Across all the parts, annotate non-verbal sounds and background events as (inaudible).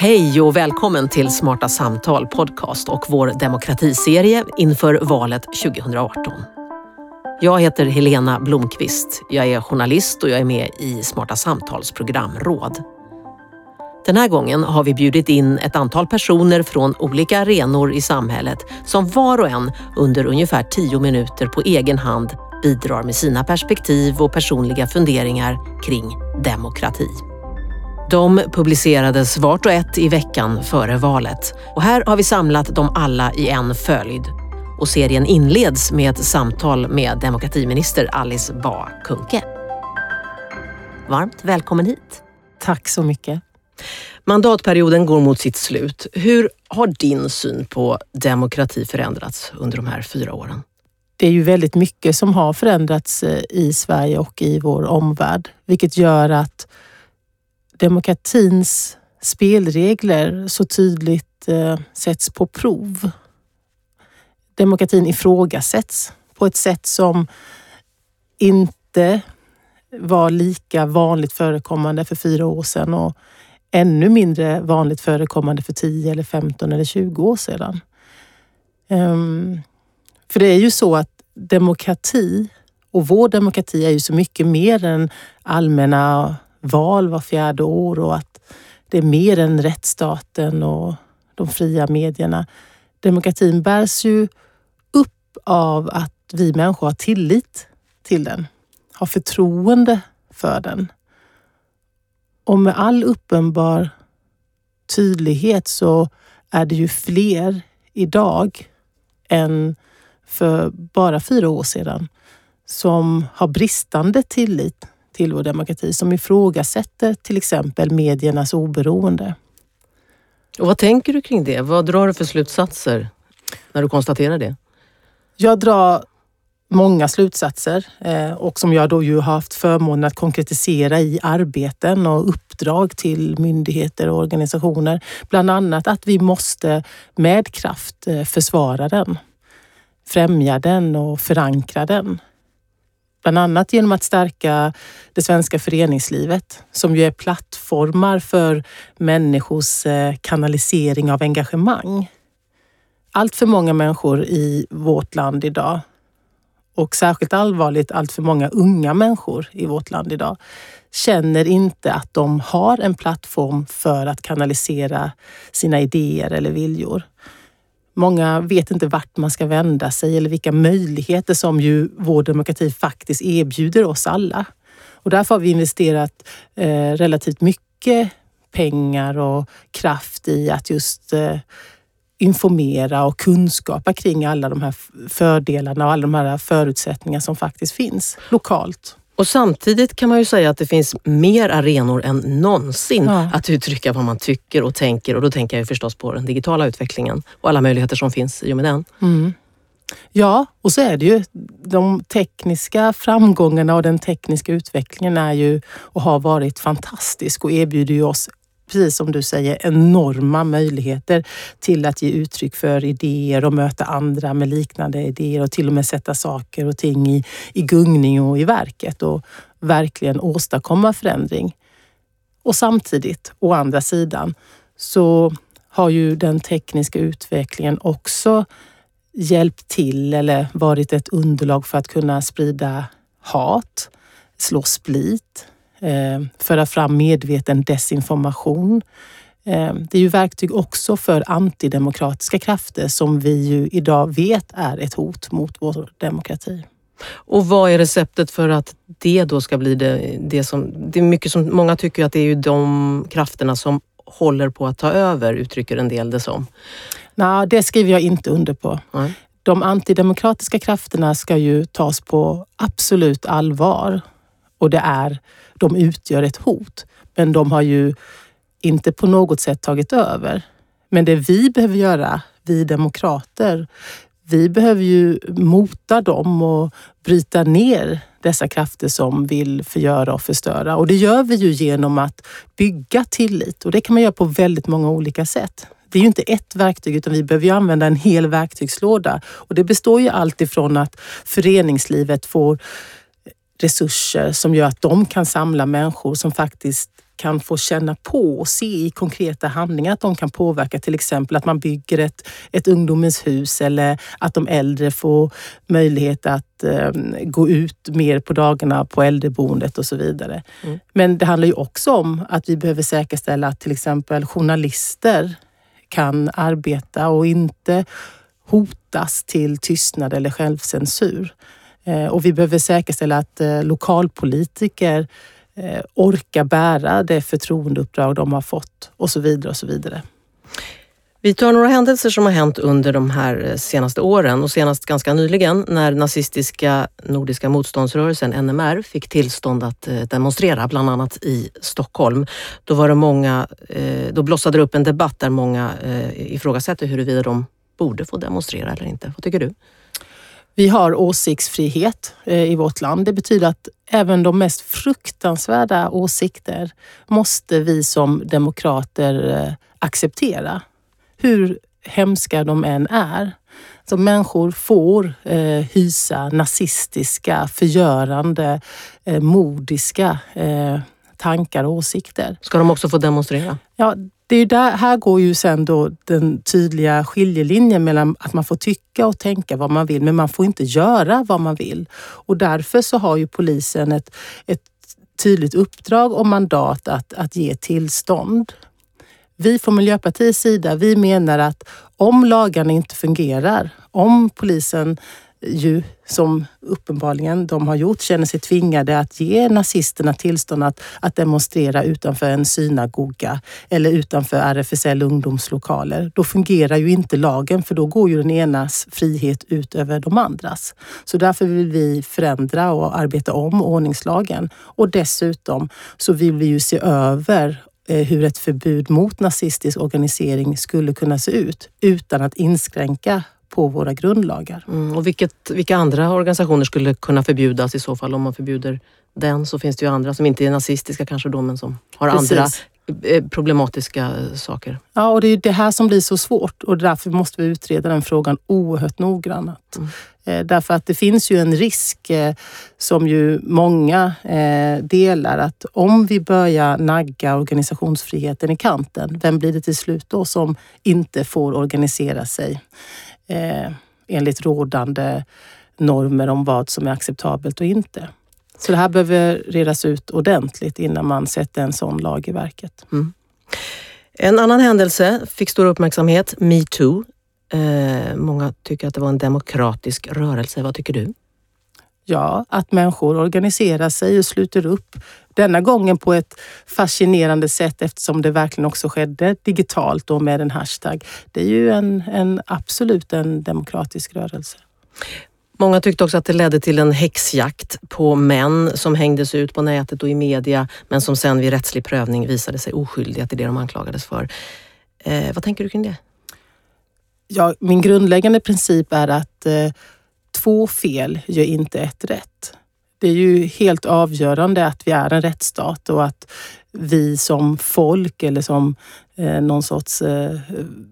Hej och välkommen till Smarta Samtal podcast och vår demokratiserie inför valet 2018. Jag heter Helena Blomqvist. Jag är journalist och jag är med i Smarta Samtals programråd. Den här gången har vi bjudit in ett antal personer från olika arenor i samhället som var och en under ungefär tio minuter på egen hand bidrar med sina perspektiv och personliga funderingar kring demokrati. De publicerades vart och ett i veckan före valet och här har vi samlat dem alla i en följd. Och serien inleds med ett samtal med demokratiminister Alice Bah Kuhnke. Varmt välkommen hit. Tack så mycket. Mandatperioden går mot sitt slut. Hur har din syn på demokrati förändrats under de här fyra åren? Det är ju väldigt mycket som har förändrats eh, i Sverige och i vår omvärld, vilket gör att demokratins spelregler så tydligt eh, sätts på prov. Demokratin ifrågasätts på ett sätt som inte var lika vanligt förekommande för fyra år sedan och ännu mindre vanligt förekommande för 10 eller 15 eller 20 år sedan. Um, för det är ju så att demokrati och vår demokrati är ju så mycket mer än allmänna val var fjärde år och att det är mer än rättsstaten och de fria medierna. Demokratin bärs ju upp av att vi människor har tillit till den, har förtroende för den. Och med all uppenbar tydlighet så är det ju fler idag än för bara fyra år sedan som har bristande tillit till vår demokrati, som ifrågasätter till exempel mediernas oberoende. Och vad tänker du kring det? Vad drar du för slutsatser när du konstaterar det? Jag drar många slutsatser eh, och som jag då ju har haft förmånen att konkretisera i arbeten och uppdrag till myndigheter och organisationer. Bland annat att vi måste med kraft eh, försvara den, främja den och förankra den. Bland annat genom att stärka det svenska föreningslivet som ju är plattformar för människors eh, kanalisering av engagemang. Allt för många människor i vårt land idag och särskilt allvarligt allt för många unga människor i vårt land idag känner inte att de har en plattform för att kanalisera sina idéer eller viljor. Många vet inte vart man ska vända sig eller vilka möjligheter som ju vår demokrati faktiskt erbjuder oss alla. Och därför har vi investerat eh, relativt mycket pengar och kraft i att just eh, informera och kunskapa kring alla de här fördelarna och alla de här förutsättningarna som faktiskt finns lokalt. Och samtidigt kan man ju säga att det finns mer arenor än någonsin ja. att uttrycka vad man tycker och tänker. Och då tänker jag förstås på den digitala utvecklingen och alla möjligheter som finns i och med den. Mm. Ja, och så är det ju. De tekniska framgångarna och den tekniska utvecklingen är ju och har varit fantastisk och erbjuder ju oss precis som du säger, enorma möjligheter till att ge uttryck för idéer och möta andra med liknande idéer och till och med sätta saker och ting i, i gungning och i verket och verkligen åstadkomma förändring. Och samtidigt, å andra sidan, så har ju den tekniska utvecklingen också hjälpt till eller varit ett underlag för att kunna sprida hat, slå split, eh, föra fram medveten desinformation. Eh, det är ju verktyg också för antidemokratiska krafter som vi ju idag vet är ett hot mot vår demokrati. Och vad är receptet för att det då ska bli det, det som... Det är mycket som många tycker att det är ju de krafterna som håller på att ta över, uttrycker en del det som. Nej, det skriver jag inte under på. Mm. De antidemokratiska krafterna ska ju tas på absolut allvar och det är de utgör ett hot. Men de har ju inte på något sätt tagit över. Men det vi behöver göra, vi demokrater, vi behöver ju mota dem och bryta ner dessa krafter som vill förgöra och förstöra. Och det gör vi ju genom att bygga tillit och det kan man göra på väldigt många olika sätt. Det är ju inte ett verktyg utan vi behöver ju använda en hel verktygslåda. Och det består ju alltifrån att föreningslivet får resurser som gör att de kan samla människor som faktiskt kan få känna på och se i konkreta handlingar att de kan påverka till exempel att man bygger ett, ett ungdomens hus eller att de äldre får möjlighet att eh, gå ut mer på dagarna på äldreboendet och så vidare. Mm. Men det handlar ju också om att vi behöver säkerställa att till exempel journalister kan arbeta och inte hotas till tystnad eller självcensur. Eh, och vi behöver säkerställa att eh, lokalpolitiker eh, orkar bära det förtroendeuppdrag de har fått och så vidare och så vidare. Vi tar några händelser som har hänt under de här senaste åren och senast ganska nyligen när nazistiska Nordiska motståndsrörelsen, NMR, fick tillstånd att demonstrera, bland annat i Stockholm. Då, var det många, då blossade det upp en debatt där många ifrågasätter huruvida de borde få demonstrera eller inte. Vad tycker du? Vi har åsiktsfrihet eh, i vårt land. Det betyder att även de mest fruktansvärda åsikter måste vi som demokrater eh, acceptera. Hur hemska de än är. Så människor får eh, hysa nazistiska, förgörande, eh, modiska eh, tankar och åsikter. Ska de också få demonstrera? Ja, det är där, här går ju sen då den tydliga skiljelinjen mellan att man får tycka och tänka vad man vill, men man får inte göra vad man vill. Och därför så har ju polisen ett, ett tydligt uppdrag och mandat att, att ge tillstånd. Vi från Miljöpartiets sida, vi menar att om lagarna inte fungerar, om polisen ju, som uppenbarligen de har gjort, känner sig tvingade att ge nazisterna tillstånd att, att demonstrera utanför en synagoga eller utanför RFSL ungdomslokaler. Då fungerar ju inte lagen för då går ju den enas frihet ut över de andras. Så därför vill vi förändra och arbeta om ordningslagen. Och dessutom så vill vi ju se över eh, hur ett förbud mot nazistisk organisering skulle kunna se ut utan att inskränka på våra grundlagar. Mm, och vilket, vilka andra organisationer skulle kunna förbjudas i så fall? Om man förbjuder den så finns det ju andra som inte är nazistiska kanske då men som har Precis. andra eh, problematiska saker. Ja, och det är det här som blir så svårt och därför måste vi utreda den frågan oerhört noggrant. Mm. Eh, därför att det finns ju en risk eh, som ju många delar att om vi börjar nagga organisationsfriheten i kanten, vem blir det till slut då som inte får organisera sig? Eh, enligt rådande normer om vad som är acceptabelt och inte. Så det här behöver redas ut ordentligt innan man sätter en sån lag i verket. Mm. En annan händelse fick stor uppmärksamhet, metoo. Eh, många tycker att det var en demokratisk rörelse. Vad tycker du? Ja, att människor organiserar sig och sluter upp. Denna gången på ett fascinerande sätt eftersom det verkligen också skedde digitalt och med en hashtag. Det är ju en, en absolut en demokratisk rörelse. Många tyckte också att det ledde till en häxjakt på män som hängdes ut på nätet och i media men som sen vid rättslig prövning visade sig oskyldiga till det de anklagades för. Eh, vad tänker du kring det? Ja, min grundläggande princip är att eh, två fel gör inte ett rätt. Det är ju helt avgörande att vi är en rättsstat och att vi som folk eller som eh, någon sorts eh,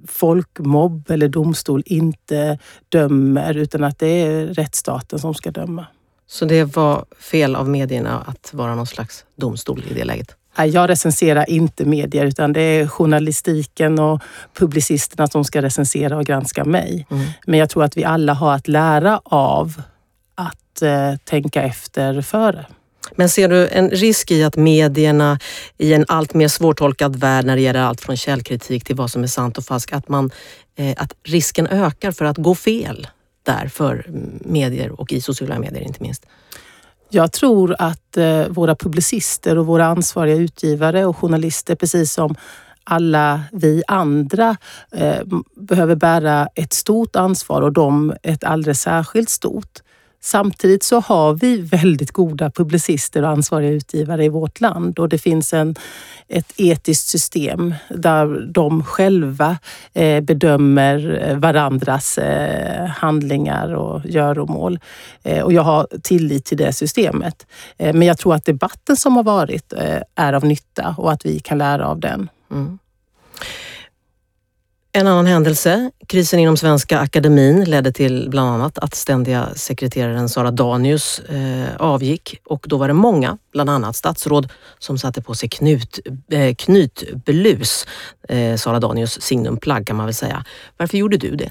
folkmobb eller domstol inte dömer utan att det är rättsstaten som ska döma. Så det var fel av medierna att vara någon slags domstol i det läget? Jag recenserar inte medier utan det är journalistiken och publicisterna som ska recensera och granska mig. Mm. Men jag tror att vi alla har att lära av att eh, tänka efter före. Men ser du en risk i att medierna i en allt mer svårtolkad värld när det gäller allt från källkritik till vad som är sant och falskt, att, man, eh, att risken ökar för att gå fel där för medier och i sociala medier inte minst? Jag tror att eh, våra publicister och våra ansvariga utgivare och journalister, precis som alla vi andra eh, behöver bära ett stort ansvar och de ett alldeles särskilt stort. Samtidigt så har vi väldigt goda publicister och ansvariga utgivare i vårt land och det finns en, ett etiskt system där de själva eh, bedömer eh, varandras eh, handlingar och göromål. Och jag har tillit till det systemet. Men jag tror att debatten som har varit är av nytta och att vi kan lära av den. Mm. En annan händelse, krisen inom Svenska Akademin ledde till bland annat att ständiga sekreteraren Sara Danius eh, avgick och då var det många, bland annat statsråd, som satte på sig knut, eh, knytblus. Eh, Sara Danius signumplagg kan man väl säga. Varför gjorde du det?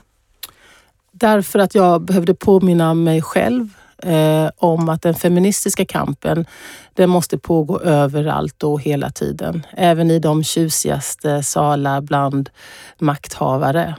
Därför att jag behövde påminna mig själv eh, om att den feministiska kampen den måste pågå överallt och hela tiden. Även i de tjusigaste salar bland makthavare.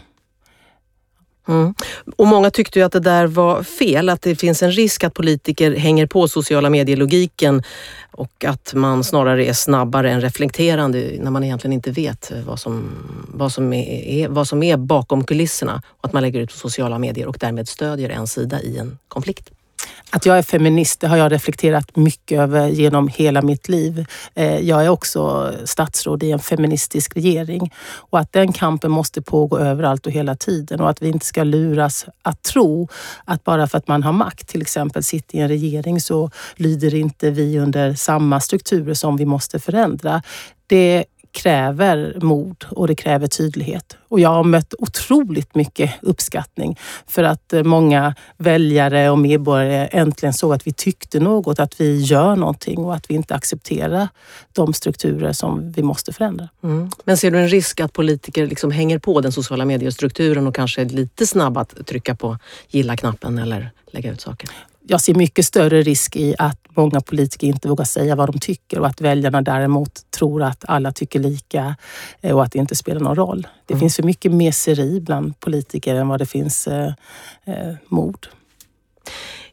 Mm. Och Många tyckte ju att det där var fel, att det finns en risk att politiker hänger på sociala medier-logiken och att man snarare är snabbare än reflekterande när man egentligen inte vet vad som, vad som, är, vad som är bakom kulisserna och att man lägger ut på sociala medier och därmed stödjer en sida i en konflikt. Att jag är feminist det har jag reflekterat mycket över genom hela mitt liv. Eh, jag är också statsråd i en feministisk regering och att den kampen måste pågå överallt och hela tiden och att vi inte ska luras att tro att bara för att man har makt, till exempel sitter i en regering, så lyder inte vi under samma strukturer som vi måste förändra. Det kräver mod och det kräver tydlighet. Och jag har mött otroligt mycket uppskattning för att eh, många väljare och medborgare äntligen såg att vi tyckte något, att vi gör någonting och att vi inte accepterar de strukturer som vi måste förändra. Mm. Men ser du en risk att politiker liksom hänger på den sociala mediestrukturen och kanske är lite snabba att trycka på gilla-knappen eller lägga ut saker? Jag ser mycket större risk i att många politiker inte vågar säga vad de tycker och att väljarna däremot tror att alla tycker lika eh, och att det inte spelar någon roll. Det mm. finns för mycket meseri bland politiker än vad det finns eh, eh, mod.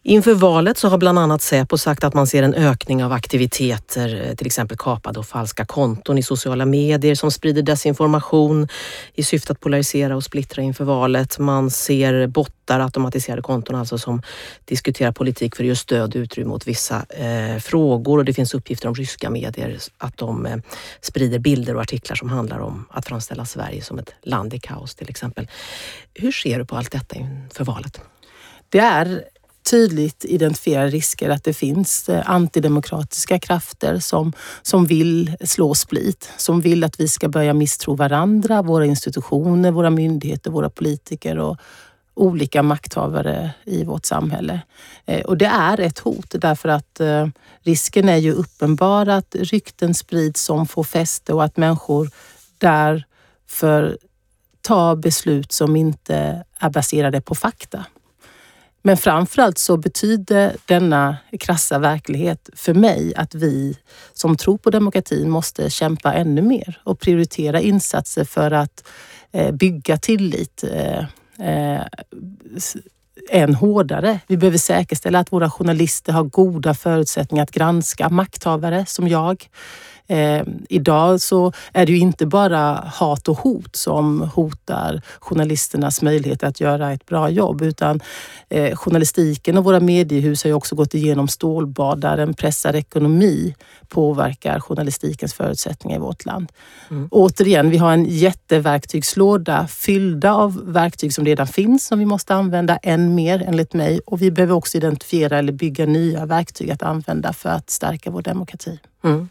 Inför valet så har bland annat Säpo sagt att man ser en ökning av aktiviteter, eh, till exempel kapade och falska konton i sociala medier som sprider desinformation i syfte att polarisera och splittra inför valet. Man ser bottar, automatiserade konton alltså som diskuterar politik för att ge stöd och utrymme åt vissa eh, frågor och det finns uppgifter om ryska medier att de eh, sprider bilder och artiklar som handlar om att framställa Sverige som ett land i kaos till exempel. Hur ser du på allt detta inför valet? Det är tydligt identifierar risker att det finns eh, antidemokratiska krafter som, som vill slå split, som vill att vi ska börja misstro varandra, våra institutioner, våra myndigheter, våra politiker och olika makthavare i vårt samhälle. Eh, och det är ett hot därför att eh, risken är ju uppenbar att rykten sprids som får fäste och att människor därför tar beslut som inte är baserade på fakta. Men framförallt så betyder denna krassa verklighet för mig att vi som tror på demokratin måste kämpa ännu mer och prioritera insatser för att eh, bygga tillit eh, eh, än hårdare. Vi behöver säkerställa att våra journalister har goda förutsättningar att granska makthavare som jag. Eh, idag så är det ju inte bara hat och hot som hotar journalisternas möjlighet att göra ett bra jobb utan eh, journalistiken och våra mediehus har ju också gått igenom stålbad där en pressad ekonomi påverkar journalistikens förutsättningar i vårt land. Mm. Återigen, vi har en jätteverktygslåda fyllda av verktyg som redan finns som vi måste använda än mer enligt mig och vi behöver också identifiera eller bygga nya verktyg att använda för att stärka vår demokrati. Mm.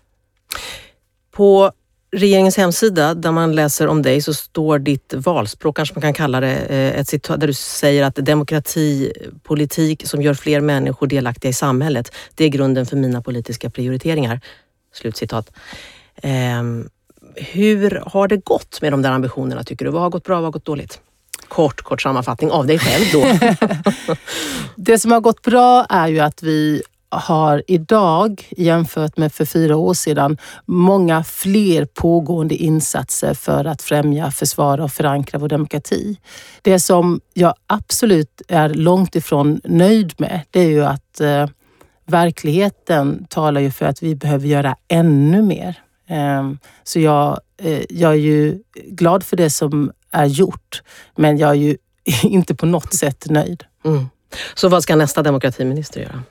På regeringens hemsida där man läser om dig så står ditt valspråk, kanske man kan kalla det, eh, ett citat där du säger att demokratipolitik som gör fler människor delaktiga i samhället, det är grunden för mina politiska prioriteringar. Slutcitat. Um, hur har det gått med de där ambitionerna tycker du? Vad har gått bra, vad har gått dåligt? Kort, kort sammanfattning av dig själv då. (laughs) (laughs) det som har gått bra är ju att vi har idag jämfört med för fyra år sedan många fler pågående insatser för att främja, försvara och förankra vår demokrati. Det som jag absolut är långt ifrån nöjd med, det är ju att eh, verkligheten talar ju för att vi behöver göra ännu mer. Eh, så jag, eh, jag är ju glad för det som är gjort, men jag är ju (laughs) inte på något sätt nöjd. Mm. Så vad ska nästa demokratiminister göra?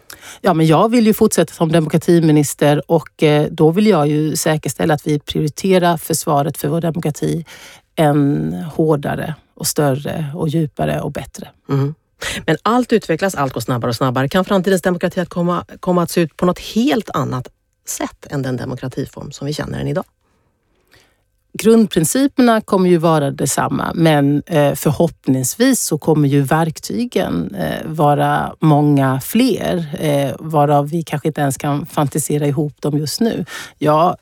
Ja, men jag vill ju fortsätta som demokratiminister och eh, då vill jag ju säkerställa att vi prioriterar försvaret för vår demokrati än hårdare och större och djupare och bättre. Mm. Men allt utvecklas, allt går snabbare och snabbare. Kan framtidens demokrati att komma, komma att se ut på något helt annat sätt än den demokratiform som vi känner den idag? Grundprinciperna kommer ju vara detsamma, men eh, förhoppningsvis så kommer ju verktygen eh, vara många fler, eh, varav vi kanske inte ens kan fantisera ihop dem just nu. Jag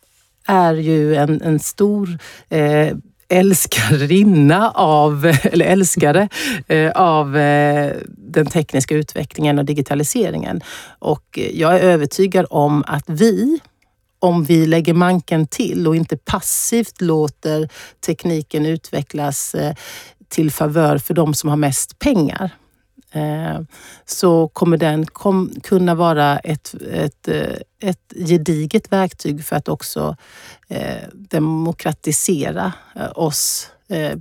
är ju en, en stor älskarinna av, (laughs) eller älskare av den tekniska utvecklingen och digitaliseringen. Och jag är övertygad om att vi om vi lägger manken till och inte passivt låter tekniken utvecklas eh, till favör för de som har mest pengar eh, så kommer den kunna vara ett, ett, eh, ett gediget verktyg för att också demokratisera oss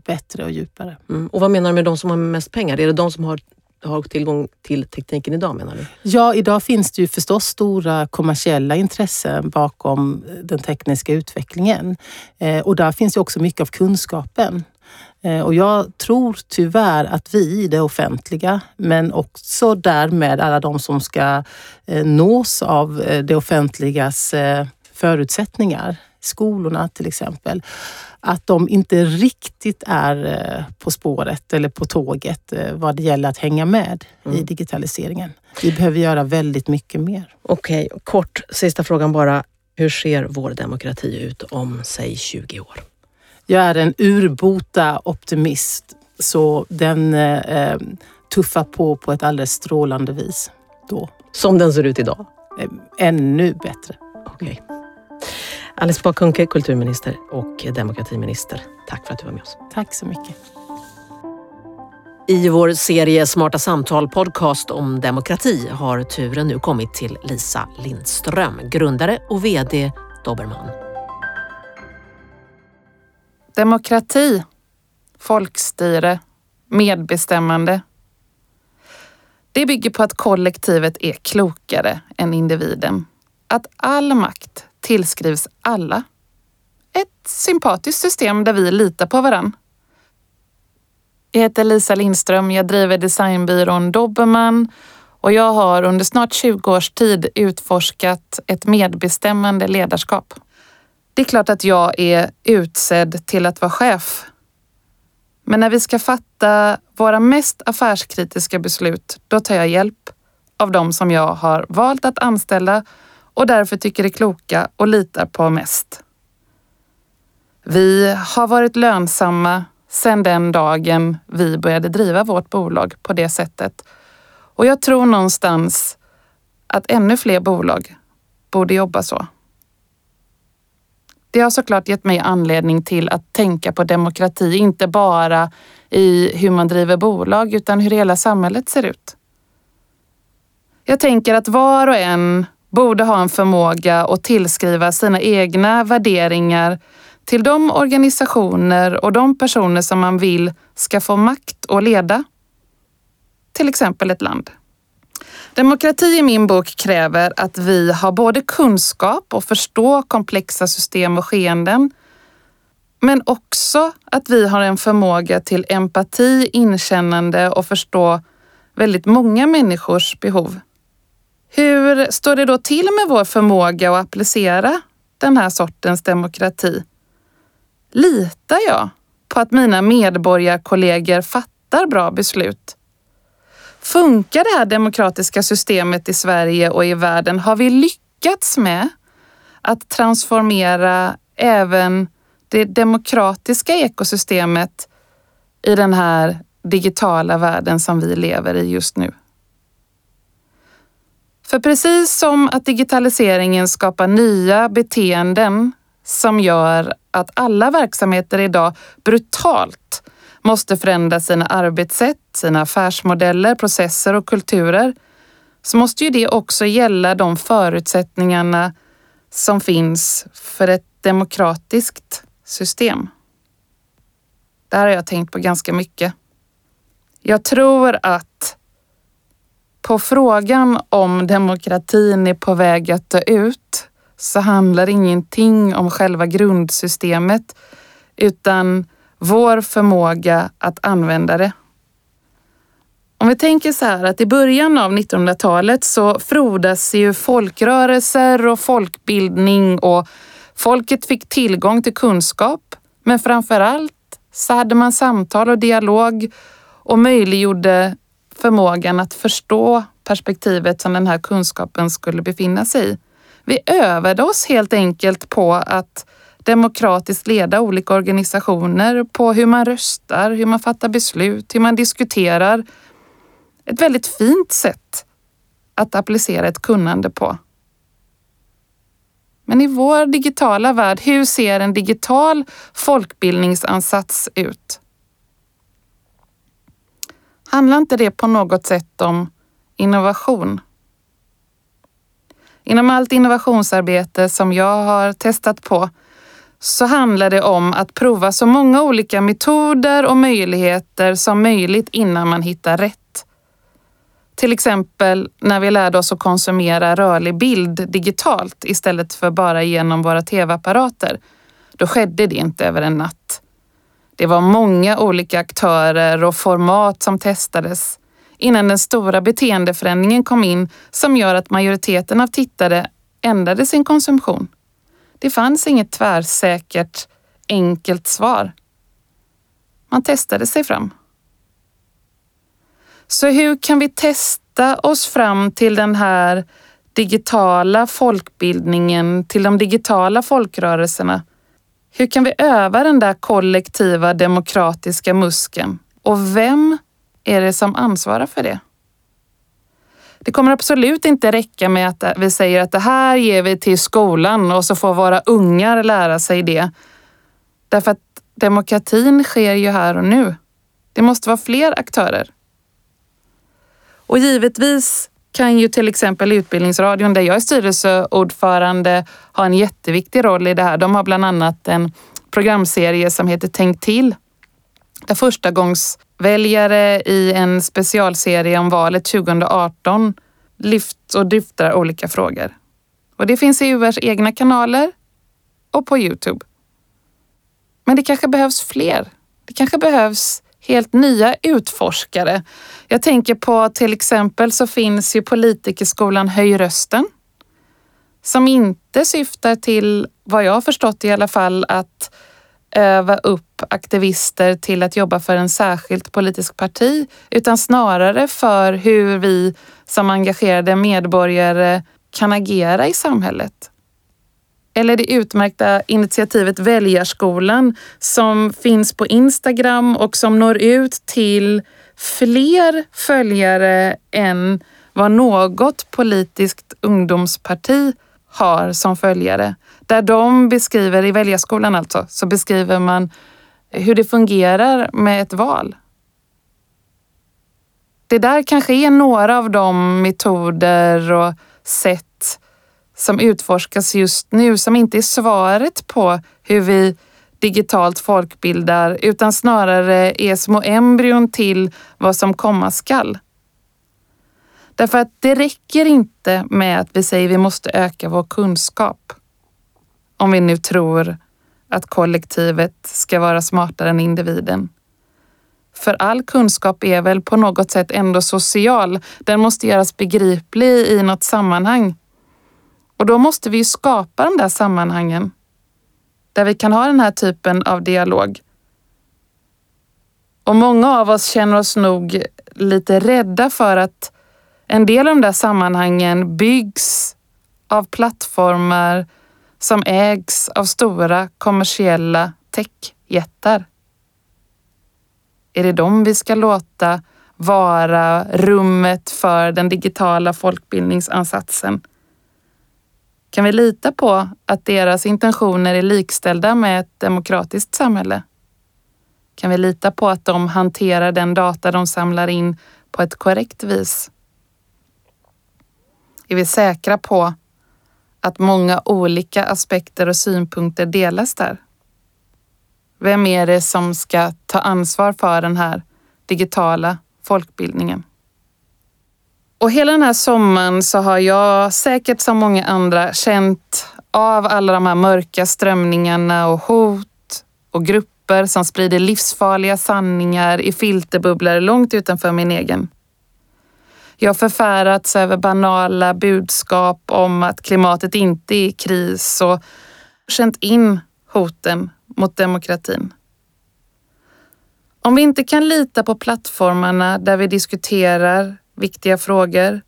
bättre och djupare. Mm. Och vad menar du med de som har mest pengar? Är det de som har har tillgång till tekniken idag menar du? Ja, idag finns det ju förstås stora kommersiella intressen bakom eh, den tekniska utvecklingen. Eh, och där finns ju också mycket av kunskapen. Eh, och jag tror tyvärr att vi i det offentliga, men också därmed alla de som ska eh, nås av eh, det offentligas eh, förutsättningar, skolorna till exempel, att de inte riktigt är eh, på spåret eller på tåget eh, vad det gäller att hänga med mm. i digitaliseringen. Vi behöver göra väldigt mycket mer. Okej, okay, kort sista frågan bara. Hur ser vår demokrati ut om, säg 20 år? Jag är en urbota optimist, så den eh, tuffar på på ett alldeles strålande vis då. Som den ser ut idag? Eh, ännu bättre. Okej. Okay. Alice Bah Kuhnke, kulturminister och demokratiminister. Tack för att du var med oss. Tack så mycket. I vår serie Smarta samtal podcast om demokrati har turen nu kommit till Lisa Lindström, grundare och VD Dobermann. Demokrati, folkstyre, medbestämmande. Det bygger på att kollektivet är klokare än individen. Att all makt tillskrivs alla. Ett sympatiskt system där vi litar på varann. Jag heter Lisa Lindström, jag driver designbyrån Dobermann och jag har under snart 20 års tid utforskat ett medbestämmande ledarskap. Det är klart att jag är utsedd till att vara chef. Men när vi ska fatta våra mest affärskritiska beslut, då tar jag hjälp av de som jag har valt att anställa och därför tycker är kloka och litar på mest. Vi har varit lönsamma sedan den dagen vi började driva vårt bolag på det sättet. Och jag tror någonstans att ännu fler bolag borde jobba så. Det har såklart gett mig anledning till att tänka på demokrati, inte bara i hur man driver bolag utan hur hela samhället ser ut. Jag tänker att var och en borde ha en förmåga att tillskriva sina egna värderingar till de organisationer och de personer som man vill ska få makt att leda. Till exempel ett land. Demokrati i min bok kräver att vi har både kunskap och förstå komplexa system och skeenden. Men också att vi har en förmåga till empati, inkännande och förstå väldigt många människors behov. Hur står det då till med vår förmåga att applicera den här sortens demokrati? Litar jag på att mina medborgarkollegor fattar bra beslut? Funkar det här demokratiska systemet i Sverige och i världen? Har vi lyckats med att transformera även det demokratiska ekosystemet i den här digitala världen som vi lever i just nu? För precis som att digitaliseringen skapar nya beteenden som gör att alla verksamheter idag brutalt måste förändra sina arbetssätt, sina affärsmodeller, processer och kulturer, så måste ju det också gälla de förutsättningarna som finns för ett demokratiskt system. Det här har jag tänkt på ganska mycket. Jag tror att på frågan om demokratin är på väg att dö ut så handlar ingenting om själva grundsystemet utan vår förmåga att använda det. Om vi tänker så här att i början av 1900-talet så frodas ju folkrörelser och folkbildning och folket fick tillgång till kunskap Men framför allt så hade man samtal och dialog och möjliggjorde förmågan att förstå perspektivet som den här kunskapen skulle befinna sig i. Vi övade oss helt enkelt på att demokratiskt leda olika organisationer, på hur man röstar, hur man fattar beslut, hur man diskuterar. Ett väldigt fint sätt att applicera ett kunnande på. Men i vår digitala värld, hur ser en digital folkbildningsansats ut? Handlar inte det på något sätt om innovation? Inom allt innovationsarbete som jag har testat på så handlar det om att prova så många olika metoder och möjligheter som möjligt innan man hittar rätt. Till exempel när vi lärde oss att konsumera rörlig bild digitalt istället för bara genom våra tv-apparater. Då skedde det inte över en natt. Det var många olika aktörer och format som testades innan den stora beteendeförändringen kom in som gör att majoriteten av tittare ändrade sin konsumtion. Det fanns inget tvärsäkert, enkelt svar. Man testade sig fram. Så hur kan vi testa oss fram till den här digitala folkbildningen, till de digitala folkrörelserna? Hur kan vi öva den där kollektiva demokratiska muskeln? Och vem är det som ansvarar för det? Det kommer absolut inte räcka med att vi säger att det här ger vi till skolan och så får våra ungar lära sig det. Därför att demokratin sker ju här och nu. Det måste vara fler aktörer. Och givetvis kan ju till exempel Utbildningsradion, där jag är styrelseordförande, ha en jätteviktig roll i det här. De har bland annat en programserie som heter Tänk till. Där första gångs väljare i en specialserie om valet 2018 lyft och dryftar olika frågor. Och det finns i URs egna kanaler och på Youtube. Men det kanske behövs fler. Det kanske behövs helt nya utforskare. Jag tänker på till exempel så finns ju politikerskolan Höj rösten som inte syftar till, vad jag har förstått i alla fall, att öva upp aktivister till att jobba för en särskilt politisk parti, utan snarare för hur vi som engagerade medborgare kan agera i samhället. Eller det utmärkta initiativet Väljarskolan som finns på Instagram och som når ut till fler följare än vad något politiskt ungdomsparti har som följare. Där de beskriver, i Väljarskolan alltså, så beskriver man hur det fungerar med ett val. Det där kanske är några av de metoder och sätt som utforskas just nu som inte är svaret på hur vi digitalt folkbildar utan snarare är små embryon till vad som komma skall. Därför att det räcker inte med att vi säger vi måste öka vår kunskap. Om vi nu tror att kollektivet ska vara smartare än individen. För all kunskap är väl på något sätt ändå social. Den måste göras begriplig i något sammanhang. Och då måste vi ju skapa de där sammanhangen där vi kan ha den här typen av dialog. Och många av oss känner oss nog lite rädda för att en del av de där sammanhangen byggs av plattformar som ägs av stora kommersiella techjättar. Är det dem vi ska låta vara rummet för den digitala folkbildningsansatsen? Kan vi lita på att deras intentioner är likställda med ett demokratiskt samhälle? Kan vi lita på att de hanterar den data de samlar in på ett korrekt vis? Är vi säkra på att många olika aspekter och synpunkter delas där? Vem är det som ska ta ansvar för den här digitala folkbildningen? Och hela den här sommaren så har jag säkert som många andra känt av alla de här mörka strömningarna och hot och grupper som sprider livsfarliga sanningar i filterbubblor långt utanför min egen. Jag har förfärats över banala budskap om att klimatet inte är i kris och känt in hoten mot demokratin. Om vi inte kan lita på plattformarna där vi diskuterar viktiga frågor,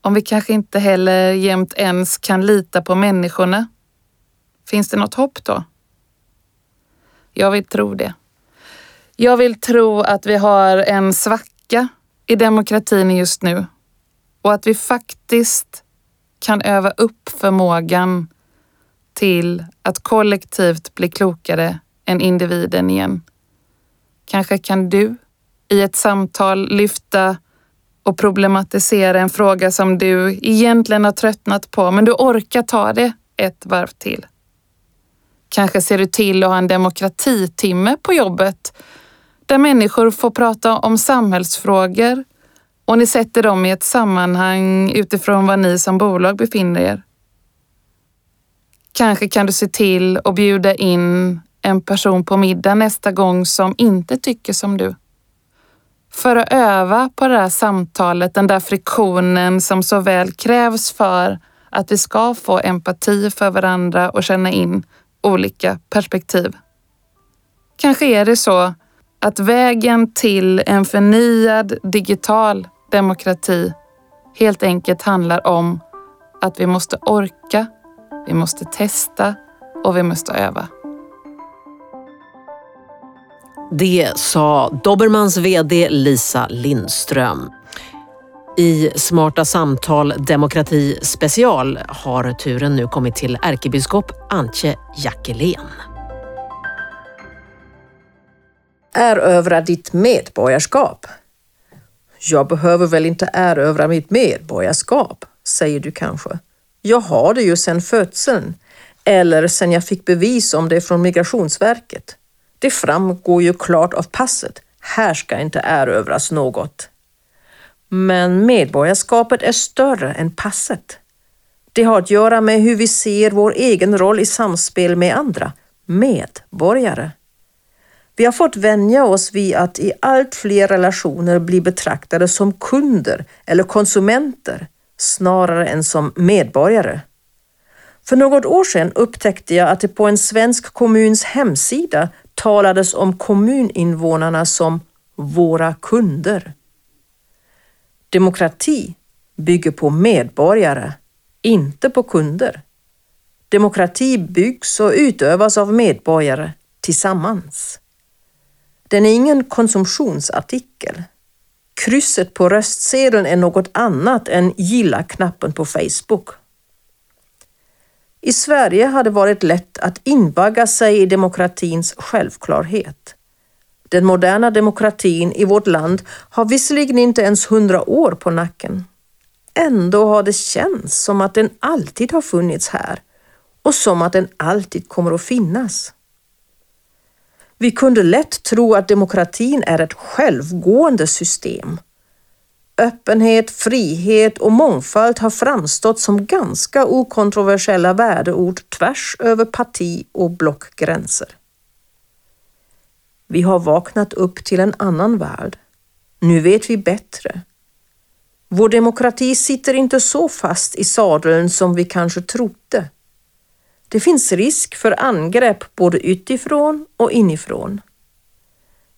om vi kanske inte heller jämt ens kan lita på människorna, finns det något hopp då? Jag vill tro det. Jag vill tro att vi har en svacka i demokratin just nu och att vi faktiskt kan öva upp förmågan till att kollektivt bli klokare än individen igen. Kanske kan du i ett samtal lyfta och problematisera en fråga som du egentligen har tröttnat på, men du orkar ta det ett varv till. Kanske ser du till att ha en demokratitimme på jobbet där människor får prata om samhällsfrågor och ni sätter dem i ett sammanhang utifrån var ni som bolag befinner er. Kanske kan du se till att bjuda in en person på middag nästa gång som inte tycker som du. För att öva på det här samtalet, den där friktionen som så väl krävs för att vi ska få empati för varandra och känna in olika perspektiv. Kanske är det så att vägen till en förnyad digital demokrati helt enkelt handlar om att vi måste orka, vi måste testa och vi måste öva. Det sa Dobermans VD Lisa Lindström. I Smarta samtal Demokrati special har turen nu kommit till ärkebiskop Antje Jackelén. Erövra ditt medborgarskap. Jag behöver väl inte erövra mitt medborgarskap, säger du kanske. Jag har det ju sedan födseln, eller sedan jag fick bevis om det från Migrationsverket. Det framgår ju klart av passet. Här ska inte erövras något. Men medborgarskapet är större än passet. Det har att göra med hur vi ser vår egen roll i samspel med andra, medborgare. Vi har fått vänja oss vid att i allt fler relationer bli betraktade som kunder eller konsumenter snarare än som medborgare. För något år sedan upptäckte jag att det på en svensk kommuns hemsida talades om kommuninvånarna som våra kunder. Demokrati bygger på medborgare, inte på kunder. Demokrati byggs och utövas av medborgare tillsammans. Den är ingen konsumtionsartikel. Krysset på röstsedeln är något annat än gilla-knappen på Facebook. I Sverige har det varit lätt att invagga sig i demokratins självklarhet. Den moderna demokratin i vårt land har visserligen inte ens hundra år på nacken. Ändå har det känts som att den alltid har funnits här och som att den alltid kommer att finnas. Vi kunde lätt tro att demokratin är ett självgående system. Öppenhet, frihet och mångfald har framstått som ganska okontroversiella värdeord tvärs över parti och blockgränser. Vi har vaknat upp till en annan värld. Nu vet vi bättre. Vår demokrati sitter inte så fast i sadeln som vi kanske trodde. Det finns risk för angrepp både utifrån och inifrån.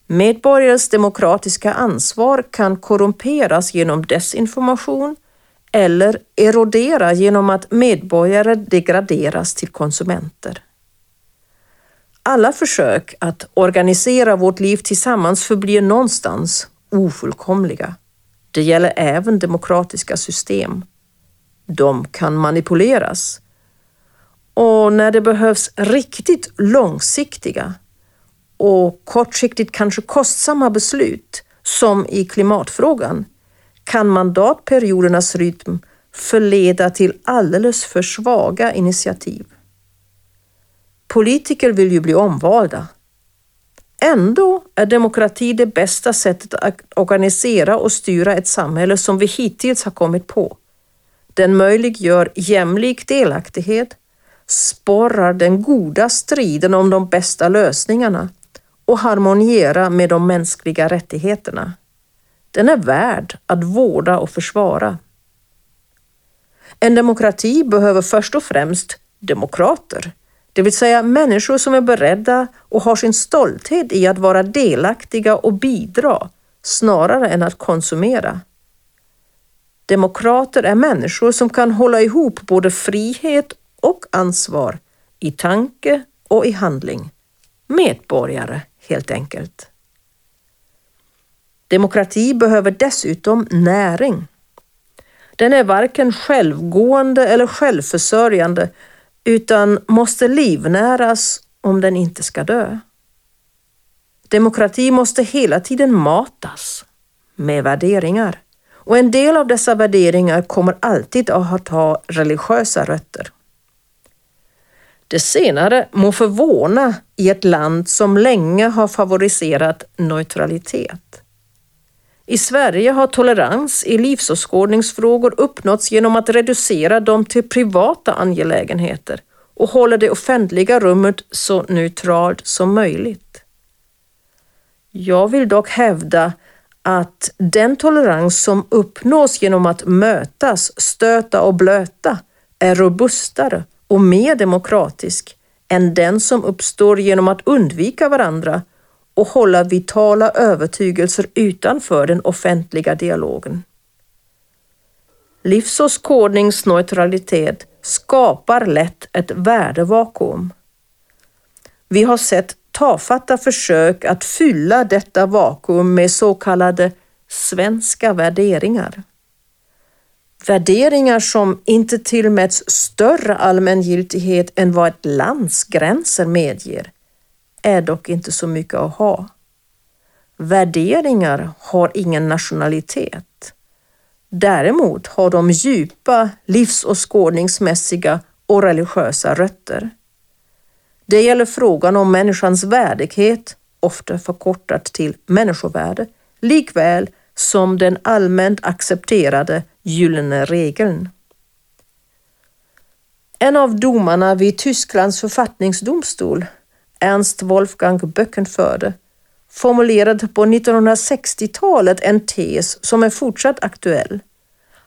Medborgares demokratiska ansvar kan korrumperas genom desinformation eller erodera genom att medborgare degraderas till konsumenter. Alla försök att organisera vårt liv tillsammans förblir någonstans ofullkomliga. Det gäller även demokratiska system. De kan manipuleras och när det behövs riktigt långsiktiga och kortsiktigt kanske kostsamma beslut, som i klimatfrågan, kan mandatperiodernas rytm förleda till alldeles för svaga initiativ. Politiker vill ju bli omvalda. Ändå är demokrati det bästa sättet att organisera och styra ett samhälle som vi hittills har kommit på. Den möjliggör jämlik delaktighet, sporrar den goda striden om de bästa lösningarna och harmoniera med de mänskliga rättigheterna. Den är värd att vårda och försvara. En demokrati behöver först och främst demokrater, Det vill säga människor som är beredda och har sin stolthet i att vara delaktiga och bidra snarare än att konsumera. Demokrater är människor som kan hålla ihop både frihet och ansvar i tanke och i handling. Medborgare, helt enkelt. Demokrati behöver dessutom näring. Den är varken självgående eller självförsörjande utan måste livnäras om den inte ska dö. Demokrati måste hela tiden matas med värderingar och en del av dessa värderingar kommer alltid att ha religiösa rötter. Det senare må förvåna i ett land som länge har favoriserat neutralitet. I Sverige har tolerans i livsåskådningsfrågor uppnåtts genom att reducera dem till privata angelägenheter och hålla det offentliga rummet så neutralt som möjligt. Jag vill dock hävda att den tolerans som uppnås genom att mötas, stöta och blöta är robustare och mer demokratisk än den som uppstår genom att undvika varandra och hålla vitala övertygelser utanför den offentliga dialogen. Livsåskådningsneutralitet skapar lätt ett värdevakuum. Vi har sett tafatta försök att fylla detta vakuum med så kallade svenska värderingar. Värderingar som inte tillmäts större allmängiltighet än vad ett lands gränser medger är dock inte så mycket att ha. Värderingar har ingen nationalitet. Däremot har de djupa livsåskådningsmässiga och religiösa rötter. Det gäller frågan om människans värdighet, ofta förkortat till människovärde, likväl som den allmänt accepterade gyllene regeln. En av domarna vid Tysklands författningsdomstol, Ernst Wolfgang Böckenförde, formulerade på 1960-talet en tes som är fortsatt aktuell.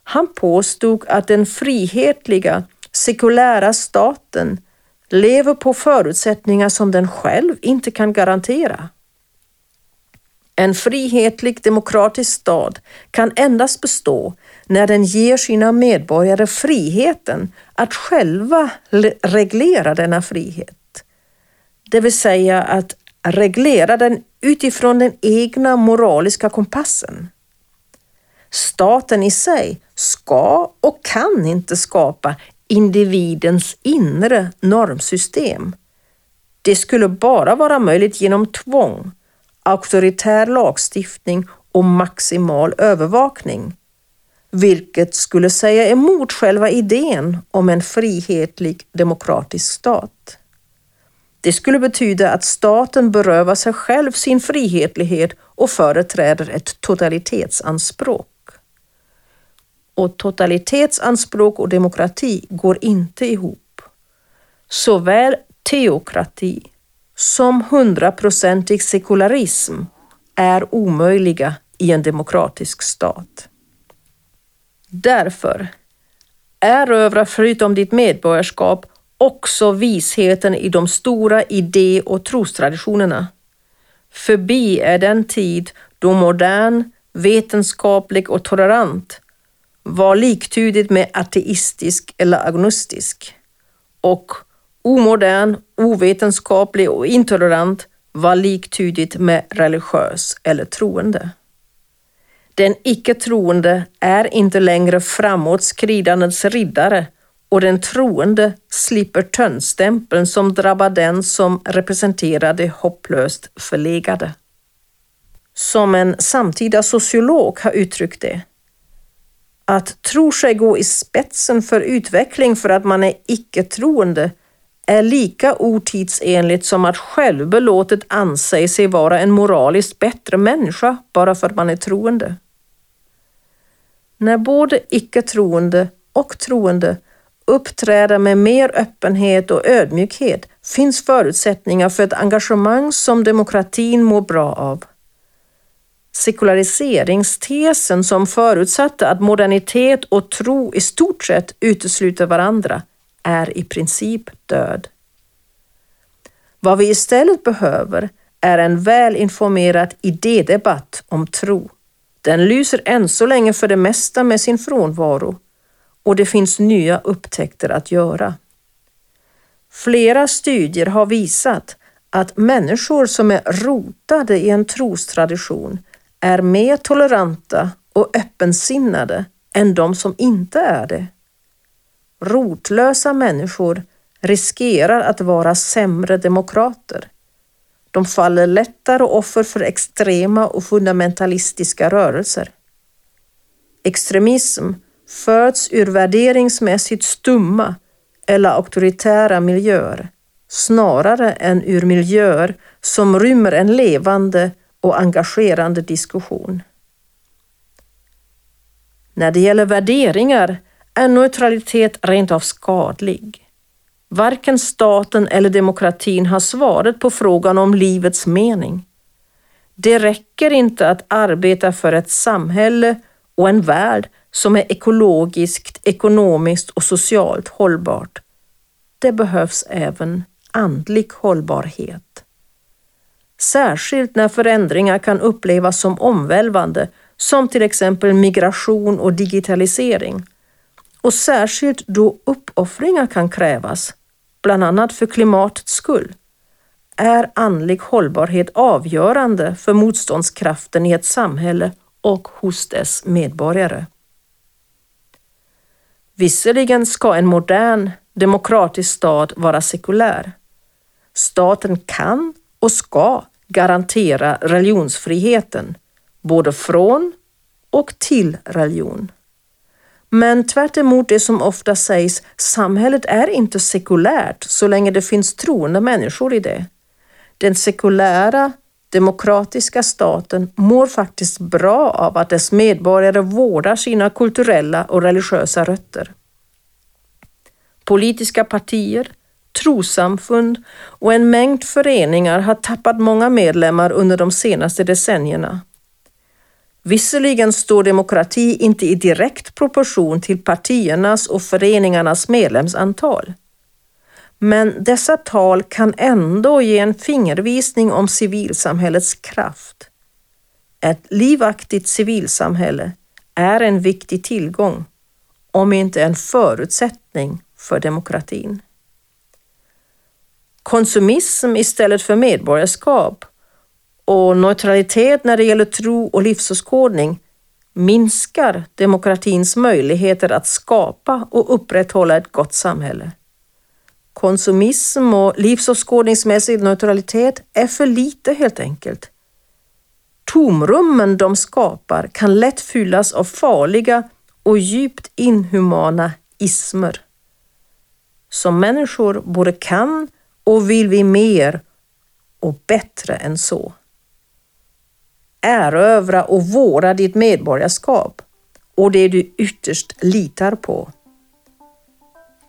Han påstod att den frihetliga, sekulära staten lever på förutsättningar som den själv inte kan garantera. En frihetlig demokratisk stad kan endast bestå när den ger sina medborgare friheten att själva reglera denna frihet. Det vill säga att reglera den utifrån den egna moraliska kompassen. Staten i sig ska och kan inte skapa individens inre normsystem. Det skulle bara vara möjligt genom tvång, auktoritär lagstiftning och maximal övervakning, vilket skulle säga emot själva idén om en frihetlig demokratisk stat. Det skulle betyda att staten berövar sig själv sin frihetlighet och företräder ett totalitetsanspråk. Och totalitetsanspråk och demokrati går inte ihop. Såväl teokrati som hundraprocentig sekularism är omöjliga i en demokratisk stat. Därför, erövra förutom ditt medborgarskap också visheten i de stora idé och trostraditionerna. Förbi är den tid då modern, vetenskaplig och tolerant var liktydigt med ateistisk eller agnostisk och omodern, ovetenskaplig och intolerant var liktydigt med religiös eller troende. Den icke-troende är inte längre framåtskridandets riddare och den troende slipper tönnstämpeln som drabbar den som representerar det hopplöst förlegade. Som en samtida sociolog har uttryckt det, att tro sig gå i spetsen för utveckling för att man är icke-troende är lika otidsenligt som att självbelåtet anse sig vara en moraliskt bättre människa bara för att man är troende. När både icke-troende och troende uppträder med mer öppenhet och ödmjukhet finns förutsättningar för ett engagemang som demokratin mår bra av. Sekulariseringstesen som förutsatte att modernitet och tro i stort sett utesluter varandra är i princip död. Vad vi istället behöver är en välinformerad idédebatt om tro. Den lyser än så länge för det mesta med sin frånvaro och det finns nya upptäckter att göra. Flera studier har visat att människor som är rotade i en trostradition är mer toleranta och öppensinnade än de som inte är det. Rotlösa människor riskerar att vara sämre demokrater. De faller lättare offer för extrema och fundamentalistiska rörelser. Extremism föds ur värderingsmässigt stumma eller auktoritära miljöer snarare än ur miljöer som rymmer en levande och engagerande diskussion. När det gäller värderingar är neutralitet rent av skadlig. Varken staten eller demokratin har svaret på frågan om livets mening. Det räcker inte att arbeta för ett samhälle och en värld som är ekologiskt, ekonomiskt och socialt hållbart. Det behövs även andlig hållbarhet. Särskilt när förändringar kan upplevas som omvälvande, som till exempel migration och digitalisering. Och särskilt då uppoffringar kan krävas, bland annat för klimatets skull, är andlig hållbarhet avgörande för motståndskraften i ett samhälle och hos dess medborgare. Visserligen ska en modern demokratisk stat vara sekulär. Staten kan och ska garantera religionsfriheten, både från och till religion. Men tvärt det som ofta sägs, samhället är inte sekulärt så länge det finns troende människor i det. Den sekulära, demokratiska staten mår faktiskt bra av att dess medborgare vårdar sina kulturella och religiösa rötter. Politiska partier, trosamfund och en mängd föreningar har tappat många medlemmar under de senaste decennierna. Visserligen står demokrati inte i direkt proportion till partiernas och föreningarnas medlemsantal. Men dessa tal kan ändå ge en fingervisning om civilsamhällets kraft. Ett livaktigt civilsamhälle är en viktig tillgång, om inte en förutsättning för demokratin. Konsumism istället för medborgarskap och neutralitet när det gäller tro och livsåskådning minskar demokratins möjligheter att skapa och upprätthålla ett gott samhälle. Konsumism och livsåskådningsmässig neutralitet är för lite helt enkelt. Tomrummen de skapar kan lätt fyllas av farliga och djupt inhumana ismer. Som människor både kan och vill vi mer och bättre än så. Erövra och vårda ditt medborgarskap och det du ytterst litar på.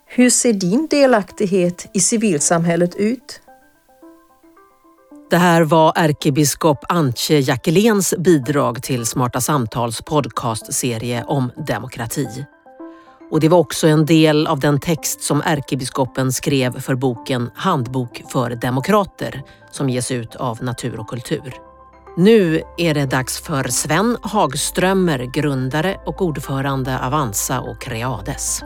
Hur ser din delaktighet i civilsamhället ut? Det här var ärkebiskop Antje Jackeléns bidrag till Smarta Samtals podcastserie om demokrati. Och det var också en del av den text som ärkebiskopen skrev för boken Handbok för demokrater som ges ut av Natur och kultur. Nu är det dags för Sven Hagströmer, grundare och ordförande Avanza och Creades.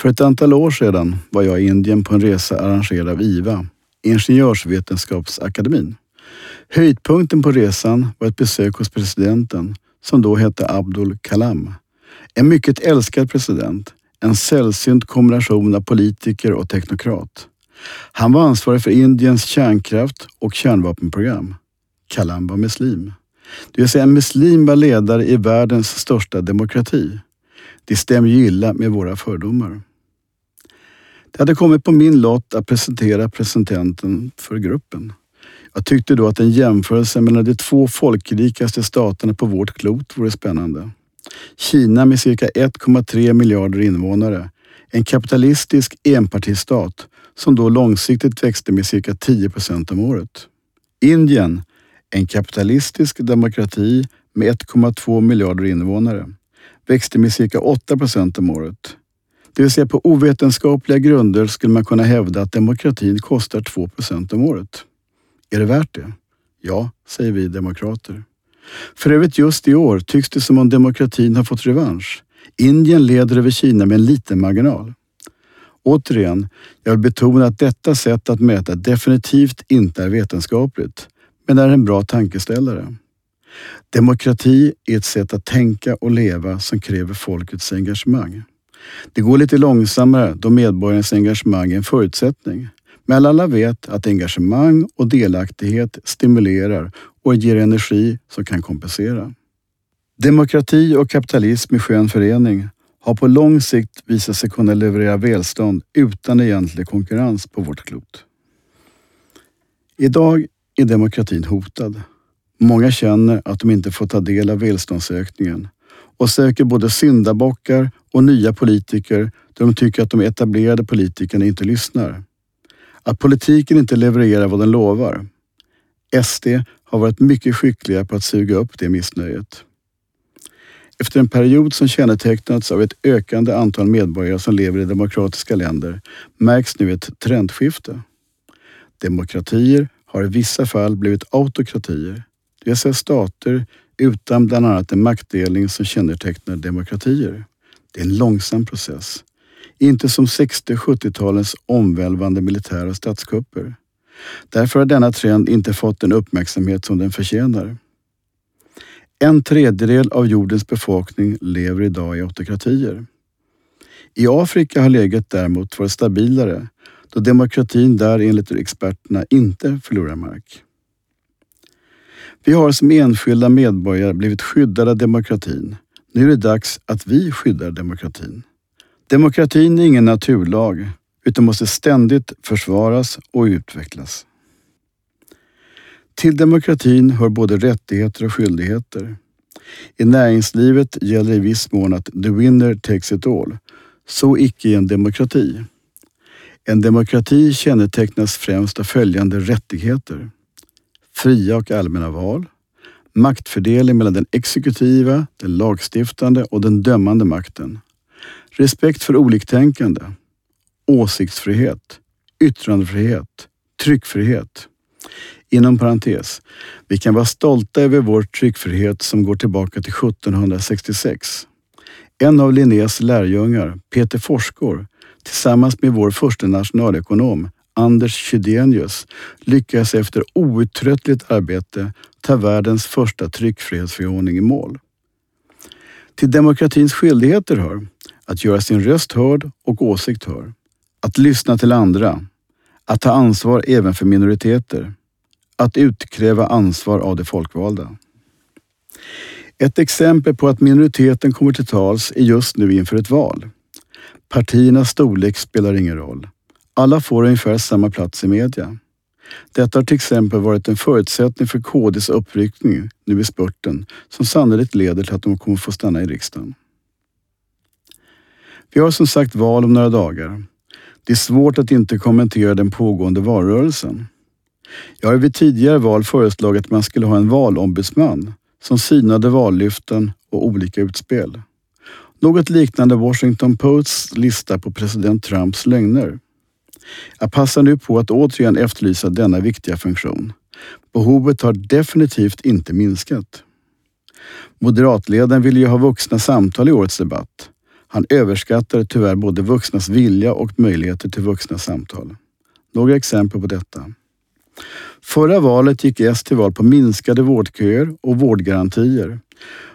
För ett antal år sedan var jag i Indien på en resa arrangerad av IVA, Ingenjörsvetenskapsakademin. Höjdpunkten på resan var ett besök hos presidenten som då hette Abdul Kalam. En mycket älskad president, en sällsynt kombination av politiker och teknokrat. Han var ansvarig för Indiens kärnkraft och kärnvapenprogram. Kalam var muslim. Det vill säga en muslim var ledare i världens största demokrati. Det stämmer ju illa med våra fördomar. Det hade kommit på min lott att presentera presidenten för gruppen. Jag tyckte då att en jämförelse mellan de två folkrikaste staterna på vårt klot vore spännande. Kina med cirka 1,3 miljarder invånare. En kapitalistisk enpartistat som då långsiktigt växte med cirka 10 procent om året. Indien, en kapitalistisk demokrati med 1,2 miljarder invånare, växte med cirka 8 procent om året. Det vill säga på ovetenskapliga grunder skulle man kunna hävda att demokratin kostar 2% om året. Är det värt det? Ja, säger vi demokrater. För övrigt just i år tycks det som om demokratin har fått revansch. Indien leder över Kina med en liten marginal. Återigen, jag vill betona att detta sätt att mäta definitivt inte är vetenskapligt, men är en bra tankeställare. Demokrati är ett sätt att tänka och leva som kräver folkets engagemang. Det går lite långsammare då medborgarnas engagemang är en förutsättning. Men alla vet att engagemang och delaktighet stimulerar och ger energi som kan kompensera. Demokrati och kapitalism i skön förening har på lång sikt visat sig kunna leverera välstånd utan egentlig konkurrens på vårt klot. Idag är demokratin hotad. Många känner att de inte får ta del av välståndsökningen och söker både syndabockar och nya politiker där de tycker att de etablerade politikerna inte lyssnar. Att politiken inte levererar vad den lovar. SD har varit mycket skickliga på att suga upp det missnöjet. Efter en period som kännetecknats av ett ökande antal medborgare som lever i demokratiska länder märks nu ett trendskifte. Demokratier har i vissa fall blivit autokratier, det vill säga stater utan bland annat den maktdelning som kännetecknar demokratier. Det är en långsam process. Inte som 60 och 70-talens omvälvande militära statskupper. Därför har denna trend inte fått den uppmärksamhet som den förtjänar. En tredjedel av jordens befolkning lever idag i autokratier. I Afrika har läget däremot varit stabilare då demokratin där enligt experterna inte förlorar mark. Vi har som enskilda medborgare blivit skyddade av demokratin. Nu är det dags att vi skyddar demokratin. Demokratin är ingen naturlag utan måste ständigt försvaras och utvecklas. Till demokratin hör både rättigheter och skyldigheter. I näringslivet gäller i viss mån att the winner takes it all. Så icke i en demokrati. En demokrati kännetecknas främst av följande rättigheter. Fria och allmänna val. Maktfördelning mellan den exekutiva, den lagstiftande och den dömande makten. Respekt för oliktänkande. Åsiktsfrihet. Yttrandefrihet. Tryckfrihet. Inom parentes, vi kan vara stolta över vår tryckfrihet som går tillbaka till 1766. En av Linnés lärjungar, Peter Forsgård, tillsammans med vår första nationalekonom Anders Chydenius lyckades efter outtröttligt arbete ta världens första tryckfrihetsförordning i mål. Till demokratins skyldigheter hör att göra sin röst hörd och åsikt hörd. Att lyssna till andra. Att ta ansvar även för minoriteter att utkräva ansvar av de folkvalda. Ett exempel på att minoriteten kommer till tals är just nu inför ett val. Partiernas storlek spelar ingen roll. Alla får ungefär samma plats i media. Detta har till exempel varit en förutsättning för KDs uppryckning nu i spurten som sannolikt leder till att de kommer få stanna i riksdagen. Vi har som sagt val om några dagar. Det är svårt att inte kommentera den pågående valrörelsen. Jag har vid tidigare val föreslagit att man skulle ha en valombudsman som synade vallyften och olika utspel. Något liknande Washington Posts lista på president Trumps lögner. Jag passar nu på att återigen efterlysa denna viktiga funktion. Behovet har definitivt inte minskat. Moderatledaren ville ju ha vuxna samtal i årets debatt. Han överskattade tyvärr både vuxnas vilja och möjligheter till vuxna samtal. Några exempel på detta. Förra valet gick S till val på minskade vårdköer och vårdgarantier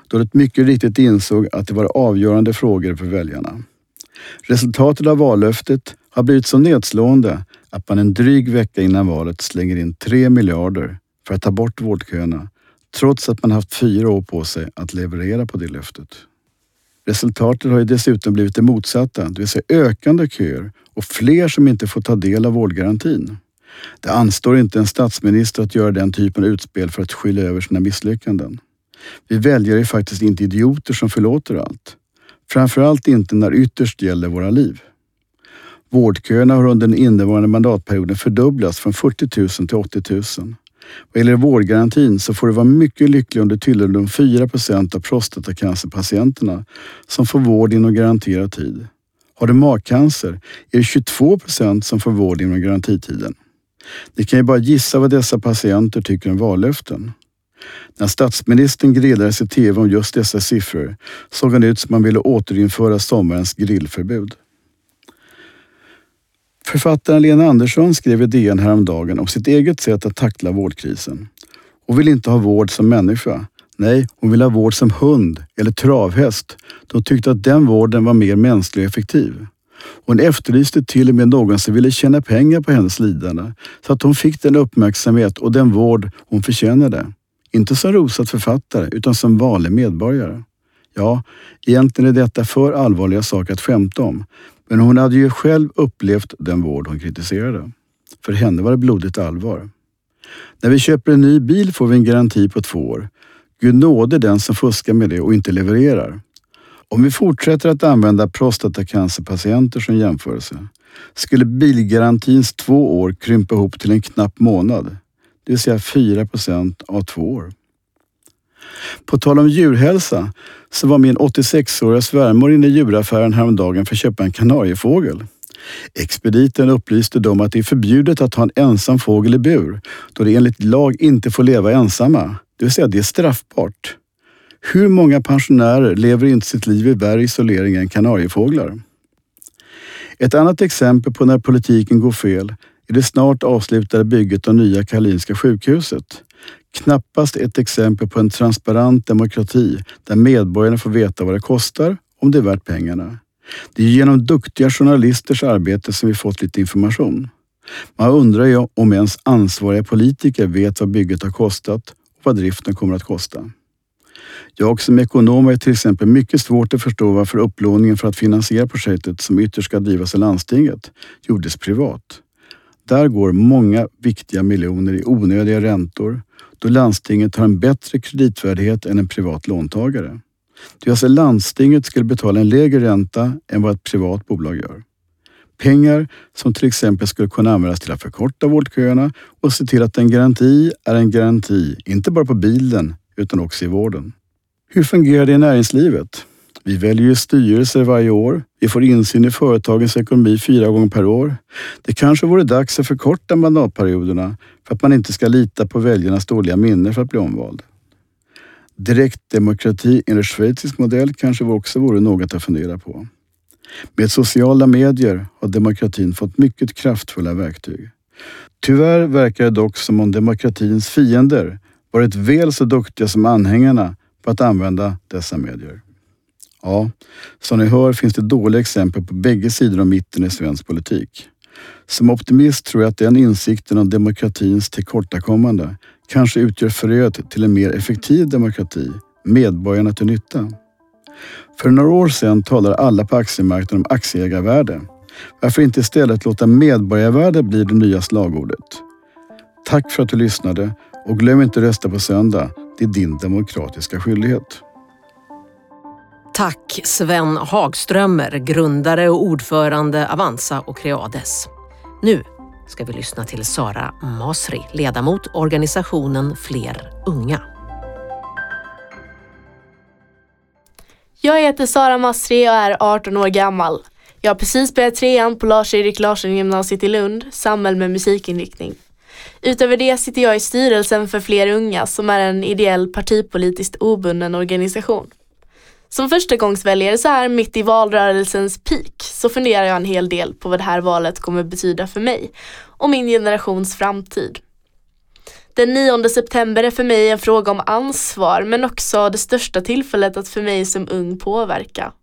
då det mycket riktigt insåg att det var avgörande frågor för väljarna. Resultatet av vallöftet har blivit så nedslående att man en dryg vecka innan valet slänger in 3 miljarder för att ta bort vårdköerna trots att man haft fyra år på sig att leverera på det löftet. Resultatet har ju dessutom blivit det motsatta, det vill säga ökande köer och fler som inte får ta del av vårdgarantin. Det anstår inte en statsminister att göra den typen av utspel för att skylla över sina misslyckanden. Vi väljare är faktiskt inte idioter som förlåter allt. Framförallt inte när ytterst gäller våra liv. Vårdköerna har under den innevarande mandatperioden fördubblats från 40 000 till 80 000. Vad gäller vårdgarantin så får du vara mycket lycklig om du tillhör de 4 procent av prostatacancerpatienterna som får vård inom garanterad tid. Har du magcancer är det 22 procent som får vård inom garantitiden. Ni kan ju bara gissa vad dessa patienter tycker om vallöften. När statsministern grillades i tv om just dessa siffror såg han ut som han ville återinföra sommarens grillförbud. Författaren Lena Andersson skrev i DN häromdagen om sitt eget sätt att tackla vårdkrisen. Hon vill inte ha vård som människa. Nej, hon vill ha vård som hund eller travhäst. De tyckte att den vården var mer mänsklig och effektiv. Hon efterlyste till och med någon som ville tjäna pengar på hennes lidande så att hon fick den uppmärksamhet och den vård hon förtjänade. Inte som rosad författare utan som vanlig medborgare. Ja, egentligen är detta för allvarliga saker att skämta om. Men hon hade ju själv upplevt den vård hon kritiserade. För henne var det blodigt allvar. När vi köper en ny bil får vi en garanti på två år. Gud nåde den som fuskar med det och inte levererar. Om vi fortsätter att använda prostatacancerpatienter som jämförelse skulle bilgarantins två år krympa ihop till en knapp månad, det vill säga 4 procent av två år. På tal om djurhälsa så var min 86-åriga svärmor inne i djuraffären häromdagen för att köpa en kanariefågel. Expediten upplyste dem att det är förbjudet att ha en ensam fågel i bur då det enligt lag inte får leva ensamma. Det vill säga det är straffbart. Hur många pensionärer lever inte sitt liv i värre isolering än kanariefåglar? Ett annat exempel på när politiken går fel är det snart avslutade bygget av nya Karolinska sjukhuset. Knappast ett exempel på en transparent demokrati där medborgarna får veta vad det kostar, om det är värt pengarna. Det är genom duktiga journalisters arbete som vi fått lite information. Man undrar ju om ens ansvariga politiker vet vad bygget har kostat och vad driften kommer att kosta. Jag som ekonom har till exempel mycket svårt att förstå varför upplåningen för att finansiera projektet som ytterst ska drivas av landstinget gjordes privat. Där går många viktiga miljoner i onödiga räntor då landstinget har en bättre kreditvärdighet än en privat låntagare. Det är alltså landstinget skulle betala en lägre ränta än vad ett privat bolag gör. Pengar som till exempel skulle kunna användas till att förkorta vårdköerna och se till att en garanti är en garanti, inte bara på bilen utan också i vården. Hur fungerar det i näringslivet? Vi väljer ju styrelser varje år. Vi får insyn i företagens ekonomi fyra gånger per år. Det kanske vore dags att förkorta mandatperioderna för att man inte ska lita på väljarnas dåliga minne för att bli omvald. Direktdemokrati enligt schweizisk modell kanske också vore något att fundera på. Med sociala medier har demokratin fått mycket kraftfulla verktyg. Tyvärr verkar det dock som om demokratins fiender varit väl så duktiga som anhängarna på att använda dessa medier. Ja, som ni hör finns det dåliga exempel på bägge sidor om mitten i svensk politik. Som optimist tror jag att den insikten om demokratins tillkortakommande kanske utgör fröet till en mer effektiv demokrati, medborgarna till nytta. För några år sedan talade alla på aktiemarknaden om aktieägarvärde. Varför inte istället låta medborgarvärde bli det nya slagordet? Tack för att du lyssnade och glöm inte att rösta på söndag. Det är din demokratiska skyldighet. Tack Sven Hagströmer, grundare och ordförande Avanza och Creades. Nu ska vi lyssna till Sara Masri, ledamot organisationen Fler unga. Jag heter Sara Masri och är 18 år gammal. Jag har precis börjat trean på Lars-Erik Larsson gymnasiet i Lund, samhäll med musikinriktning. Utöver det sitter jag i styrelsen för Fler unga som är en ideell partipolitiskt obunden organisation. Som förstagångsväljare så här mitt i valrörelsens peak så funderar jag en hel del på vad det här valet kommer betyda för mig och min generations framtid. Den 9 september är för mig en fråga om ansvar men också det största tillfället att för mig som ung påverka.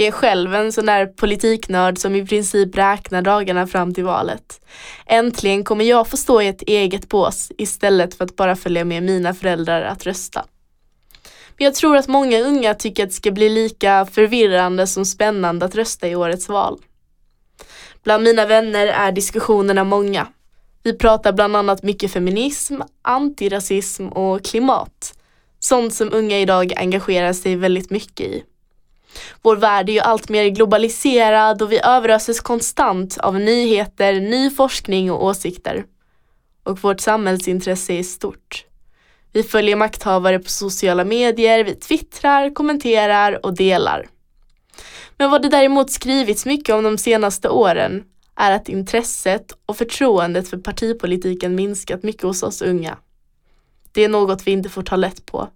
Jag är själv en sån där politiknörd som i princip räknar dagarna fram till valet. Äntligen kommer jag få stå i ett eget bås istället för att bara följa med mina föräldrar att rösta. Men jag tror att många unga tycker att det ska bli lika förvirrande som spännande att rösta i årets val. Bland mina vänner är diskussionerna många. Vi pratar bland annat mycket feminism, antirasism och klimat. Sånt som unga idag engagerar sig väldigt mycket i. Vår värld är ju allt mer globaliserad och vi överöses konstant av nyheter, ny forskning och åsikter. Och vårt samhällsintresse är stort. Vi följer makthavare på sociala medier, vi twittrar, kommenterar och delar. Men vad det däremot skrivits mycket om de senaste åren är att intresset och förtroendet för partipolitiken minskat mycket hos oss unga. Det är något vi inte får ta lätt på.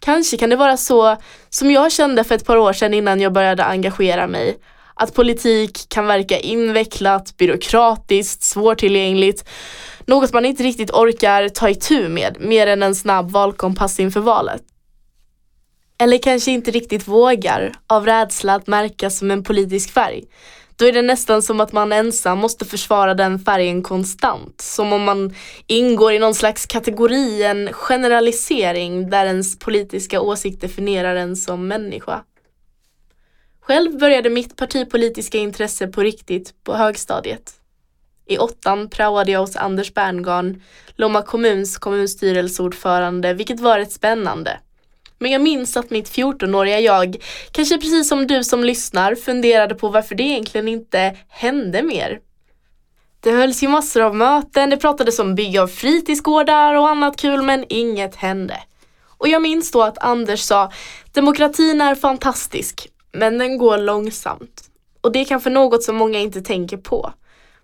Kanske kan det vara så som jag kände för ett par år sedan innan jag började engagera mig. Att politik kan verka invecklat, byråkratiskt, svårtillgängligt. Något man inte riktigt orkar ta itu med, mer än en snabb valkompass inför valet. Eller kanske inte riktigt vågar, av rädsla att märkas som en politisk färg. Då är det nästan som att man ensam måste försvara den färgen konstant. Som om man ingår i någon slags kategori, en generalisering där ens politiska åsikt definierar en som människa. Själv började mitt partipolitiska intresse på riktigt på högstadiet. I åttan praoade jag hos Anders Berngarn, Lomma kommuns kommunstyrelseordförande, vilket var rätt spännande. Men jag minns att mitt 14-åriga jag, kanske precis som du som lyssnar, funderade på varför det egentligen inte hände mer. Det hölls ju massor av möten, det pratades om bygge av fritidsgårdar och annat kul men inget hände. Och jag minns då att Anders sa, demokratin är fantastisk, men den går långsamt. Och det är kanske något som många inte tänker på.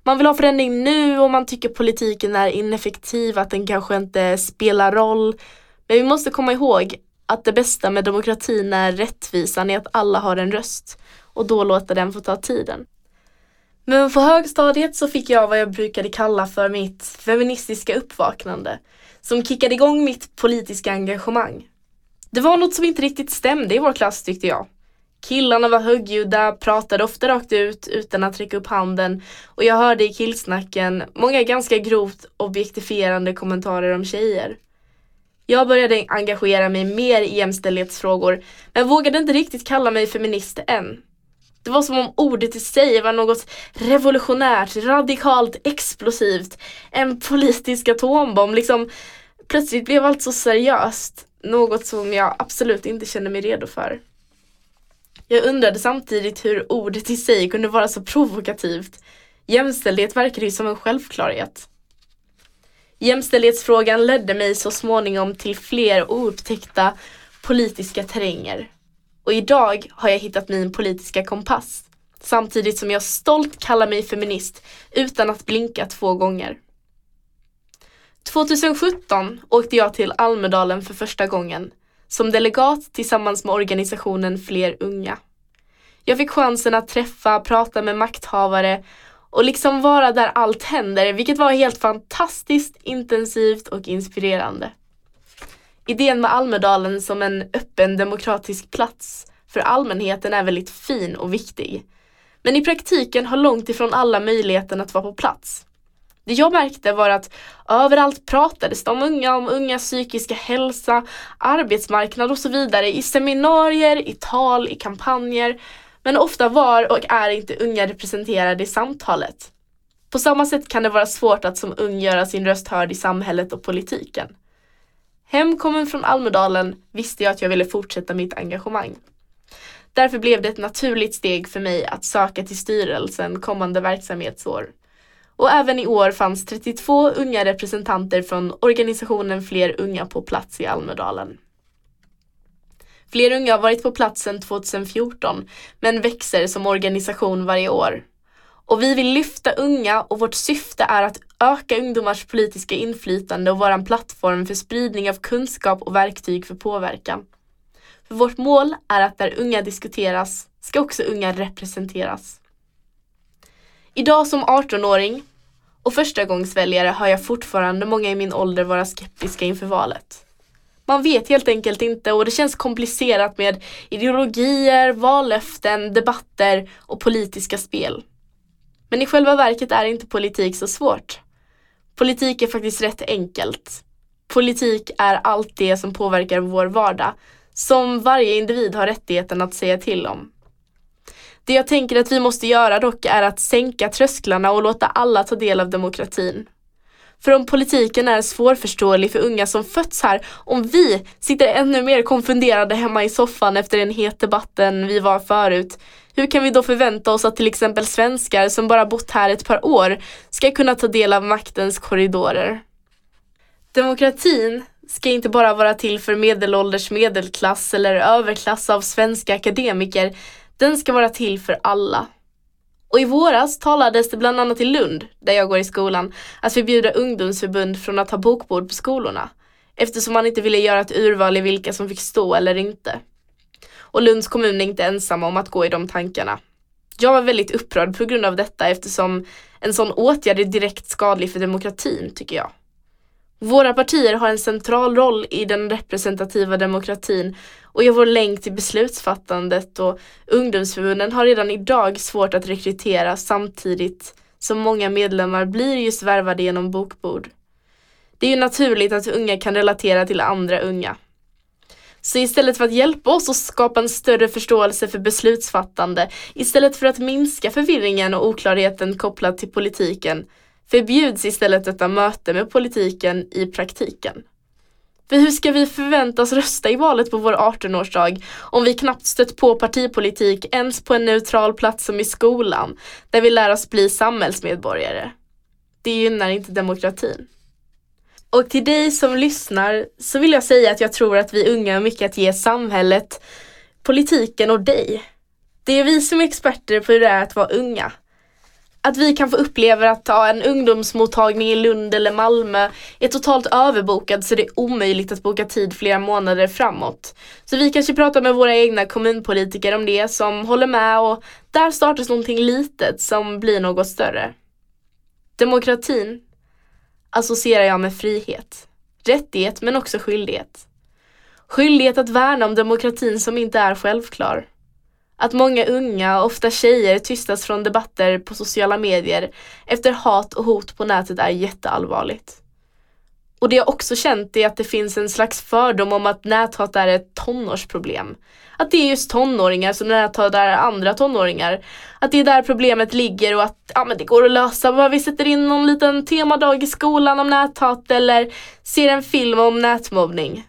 Man vill ha förändring nu och man tycker politiken är ineffektiv, att den kanske inte spelar roll. Men vi måste komma ihåg att det bästa med demokratin är rättvisan i att alla har en röst och då låta den få ta tiden. Men på högstadiet så fick jag vad jag brukade kalla för mitt feministiska uppvaknande som kickade igång mitt politiska engagemang. Det var något som inte riktigt stämde i vår klass tyckte jag. Killarna var högljudda, pratade ofta rakt ut utan att räcka upp handen och jag hörde i killsnacken många ganska grovt objektifierande kommentarer om tjejer. Jag började engagera mig mer i jämställdhetsfrågor men vågade inte riktigt kalla mig feminist än. Det var som om ordet i sig var något revolutionärt, radikalt, explosivt. En politisk atombomb, liksom. Plötsligt blev allt så seriöst. Något som jag absolut inte kände mig redo för. Jag undrade samtidigt hur ordet i sig kunde vara så provokativt. Jämställdhet verkade ju som en självklarhet. Jämställdhetsfrågan ledde mig så småningom till fler oupptäckta politiska terränger. Och idag har jag hittat min politiska kompass. Samtidigt som jag stolt kallar mig feminist utan att blinka två gånger. 2017 åkte jag till Almedalen för första gången som delegat tillsammans med organisationen Fler unga. Jag fick chansen att träffa, prata med makthavare och liksom vara där allt händer, vilket var helt fantastiskt, intensivt och inspirerande. Idén med Almedalen som en öppen demokratisk plats för allmänheten är väldigt fin och viktig. Men i praktiken har långt ifrån alla möjligheten att vara på plats. Det jag märkte var att överallt pratades det om unga, om ungas psykiska hälsa, arbetsmarknad och så vidare i seminarier, i tal, i kampanjer. Men ofta var och är inte unga representerade i samtalet. På samma sätt kan det vara svårt att som ung göra sin röst hörd i samhället och politiken. Hemkommen från Almedalen visste jag att jag ville fortsätta mitt engagemang. Därför blev det ett naturligt steg för mig att söka till styrelsen kommande verksamhetsår. Och även i år fanns 32 unga representanter från organisationen Fler unga på plats i Almedalen. Fler unga har varit på plats sedan 2014 men växer som organisation varje år. Och vi vill lyfta unga och vårt syfte är att öka ungdomars politiska inflytande och vara en plattform för spridning av kunskap och verktyg för påverkan. För vårt mål är att där unga diskuteras ska också unga representeras. Idag som 18-åring och förstagångsväljare hör jag fortfarande många i min ålder vara skeptiska inför valet. Man vet helt enkelt inte och det känns komplicerat med ideologier, vallöften, debatter och politiska spel. Men i själva verket är inte politik så svårt. Politik är faktiskt rätt enkelt. Politik är allt det som påverkar vår vardag, som varje individ har rättigheten att säga till om. Det jag tänker att vi måste göra dock är att sänka trösklarna och låta alla ta del av demokratin. För om politiken är svårförståelig för unga som fötts här, om vi sitter ännu mer konfunderade hemma i soffan efter en het debatt än vi var förut, hur kan vi då förvänta oss att till exempel svenskar som bara bott här ett par år ska kunna ta del av maktens korridorer? Demokratin ska inte bara vara till för medelålders medelklass eller överklass av svenska akademiker. Den ska vara till för alla. Och i våras talades det bland annat i Lund, där jag går i skolan, att förbjuda ungdomsförbund från att ha bokbord på skolorna eftersom man inte ville göra ett urval i vilka som fick stå eller inte. Och Lunds kommun är inte ensamma om att gå i de tankarna. Jag var väldigt upprörd på grund av detta eftersom en sån åtgärd är direkt skadlig för demokratin, tycker jag. Våra partier har en central roll i den representativa demokratin och är vår länk till beslutsfattandet och ungdomsförbunden har redan idag svårt att rekrytera samtidigt som många medlemmar blir just värvade genom bokbord. Det är ju naturligt att unga kan relatera till andra unga. Så istället för att hjälpa oss att skapa en större förståelse för beslutsfattande, istället för att minska förvirringen och oklarheten kopplat till politiken, förbjuds istället detta möte med politiken i praktiken. För hur ska vi förväntas rösta i valet på vår 18-årsdag om vi knappt stött på partipolitik ens på en neutral plats som i skolan, där vi lär oss bli samhällsmedborgare? Det gynnar inte demokratin. Och till dig som lyssnar så vill jag säga att jag tror att vi unga har mycket att ge samhället, politiken och dig. Det är vi som är experter på hur det är att vara unga. Att vi kan få uppleva att ha en ungdomsmottagning i Lund eller Malmö är totalt överbokad så det är omöjligt att boka tid flera månader framåt. Så vi kanske pratar med våra egna kommunpolitiker om det som håller med och där startas någonting litet som blir något större. Demokratin associerar jag med frihet. Rättighet men också skyldighet. Skyldighet att värna om demokratin som inte är självklar. Att många unga, ofta tjejer, tystas från debatter på sociala medier efter hat och hot på nätet är jätteallvarligt. Och det jag också känt är att det finns en slags fördom om att näthat är ett tonårsproblem. Att det är just tonåringar som näthatar andra tonåringar. Att det är där problemet ligger och att ja, men det går att lösa bara vi sätter in någon liten temadag i skolan om näthat eller ser en film om nätmobbning.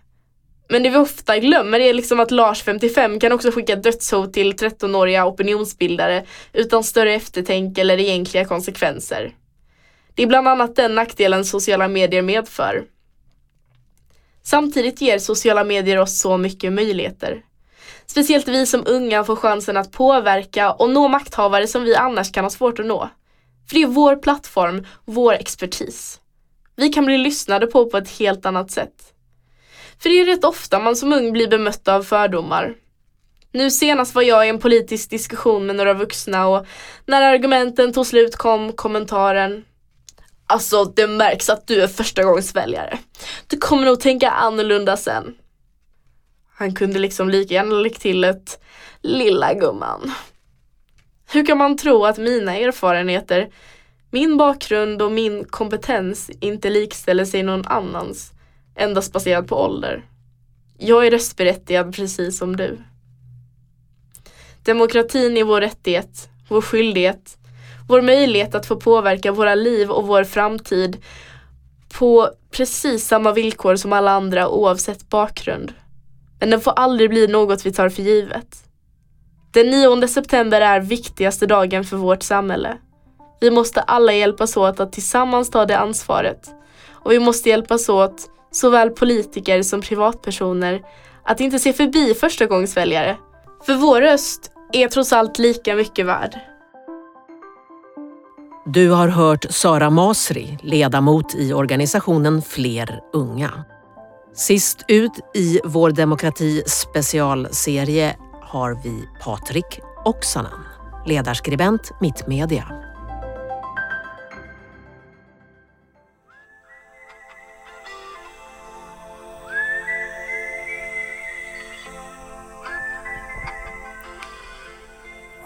Men det vi ofta glömmer är liksom att Lars 55 kan också skicka dödshot till 13-åriga opinionsbildare utan större eftertänk eller egentliga konsekvenser. Det är bland annat den nackdelen sociala medier medför. Samtidigt ger sociala medier oss så mycket möjligheter. Speciellt vi som unga får chansen att påverka och nå makthavare som vi annars kan ha svårt att nå. För det är vår plattform, vår expertis. Vi kan bli lyssnade på på ett helt annat sätt. För det är rätt ofta man som ung blir bemött av fördomar. Nu senast var jag i en politisk diskussion med några vuxna och när argumenten tog slut kom kommentaren Alltså det märks att du är förstagångsväljare. Du kommer nog tänka annorlunda sen. Han kunde liksom lika gärna lägga till ett lilla gumman. Hur kan man tro att mina erfarenheter, min bakgrund och min kompetens inte likställer sig någon annans, endast baserad på ålder? Jag är röstberättigad precis som du. Demokratin är vår rättighet, vår skyldighet vår möjlighet att få påverka våra liv och vår framtid på precis samma villkor som alla andra oavsett bakgrund. Men den får aldrig bli något vi tar för givet. Den 9 september är viktigaste dagen för vårt samhälle. Vi måste alla hjälpas åt att tillsammans ta det ansvaret. Och vi måste hjälpas åt, såväl politiker som privatpersoner, att inte se förbi förstagångsväljare. För vår röst är trots allt lika mycket värd. Du har hört Sara Masri, ledamot i organisationen Fler unga. Sist ut i vår demokrati specialserie har vi Patrik Oksanen, ledarskribent Mittmedia.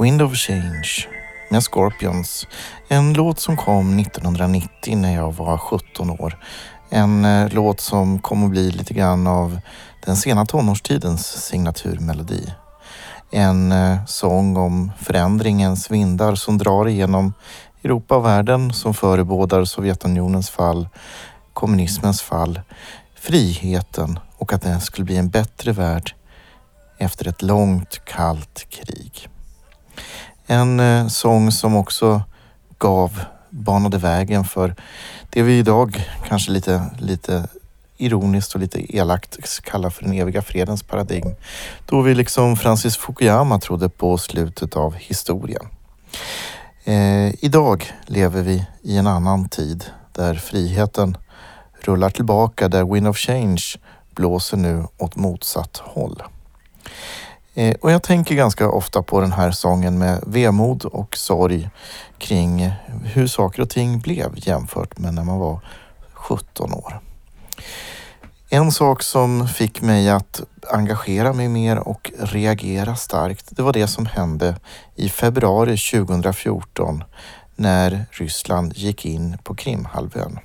Wind of Change med Scorpions. En låt som kom 1990 när jag var 17 år. En eh, låt som kom att bli lite grann av den sena tonårstidens signaturmelodi. En eh, sång om förändringens vindar som drar igenom Europa och världen som förebådar Sovjetunionens fall, kommunismens fall, friheten och att den skulle bli en bättre värld efter ett långt kallt krig. En eh, sång som också gav, banade vägen för det vi idag kanske lite, lite ironiskt och lite elakt kallar för den eviga fredens paradigm. Då vi liksom Francis Fukuyama trodde på slutet av historien. Eh, idag lever vi i en annan tid där friheten rullar tillbaka, där Wind of Change blåser nu åt motsatt håll. Eh, och jag tänker ganska ofta på den här sången med vemod och sorg kring hur saker och ting blev jämfört med när man var 17 år. En sak som fick mig att engagera mig mer och reagera starkt, det var det som hände i februari 2014 när Ryssland gick in på Krimhalvön.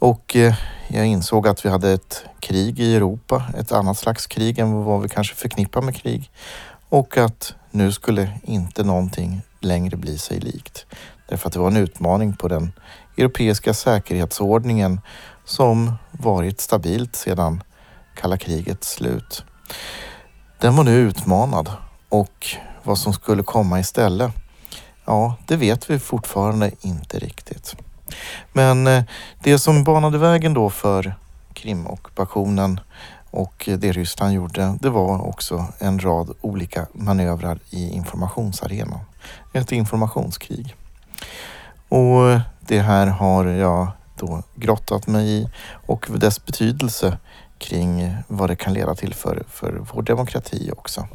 Och eh, jag insåg att vi hade ett krig i Europa, ett annat slags krig än vad vi kanske förknippar med krig. Och att nu skulle inte någonting längre bli sig likt. Därför att det var en utmaning på den europeiska säkerhetsordningen som varit stabilt sedan kalla krigets slut. Den var nu utmanad och vad som skulle komma istället, ja, det vet vi fortfarande inte riktigt. Men eh, det som banade vägen då för Krimockupationen och det Ryssland gjorde, det var också en rad olika manövrar i informationsarenan. Ett informationskrig. Och det här har jag då grottat mig i och dess betydelse kring vad det kan leda till för, för vår demokrati också.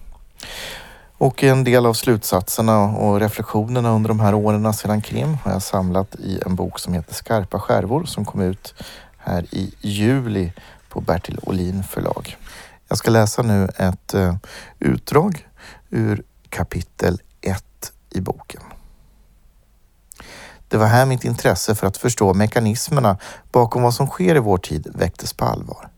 Och en del av slutsatserna och reflektionerna under de här åren sedan Krim har jag samlat i en bok som heter Skarpa skärvor som kom ut här i juli på Bertil Olin förlag. Jag ska läsa nu ett eh, utdrag ur kapitel 1 i boken. Det var här mitt intresse för att förstå mekanismerna bakom vad som sker i vår tid väcktes på allvar.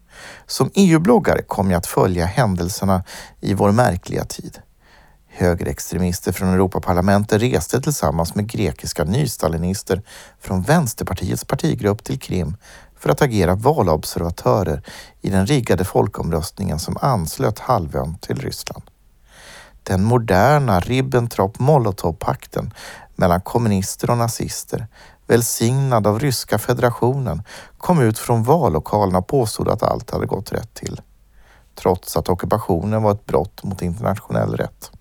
Som EU-bloggare kom jag att följa händelserna i vår märkliga tid. Högerextremister från Europaparlamentet reste tillsammans med grekiska nystalinister från Vänsterpartiets partigrupp till Krim för att agera valobservatörer i den riggade folkomröstningen som anslöt halvön till Ryssland. Den moderna Ribbentrop-Molotov-pakten mellan kommunister och nazister, välsignad av ryska federationen, kom ut från vallokalerna och påstod att allt hade gått rätt till. Trots att ockupationen var ett brott mot internationell rätt.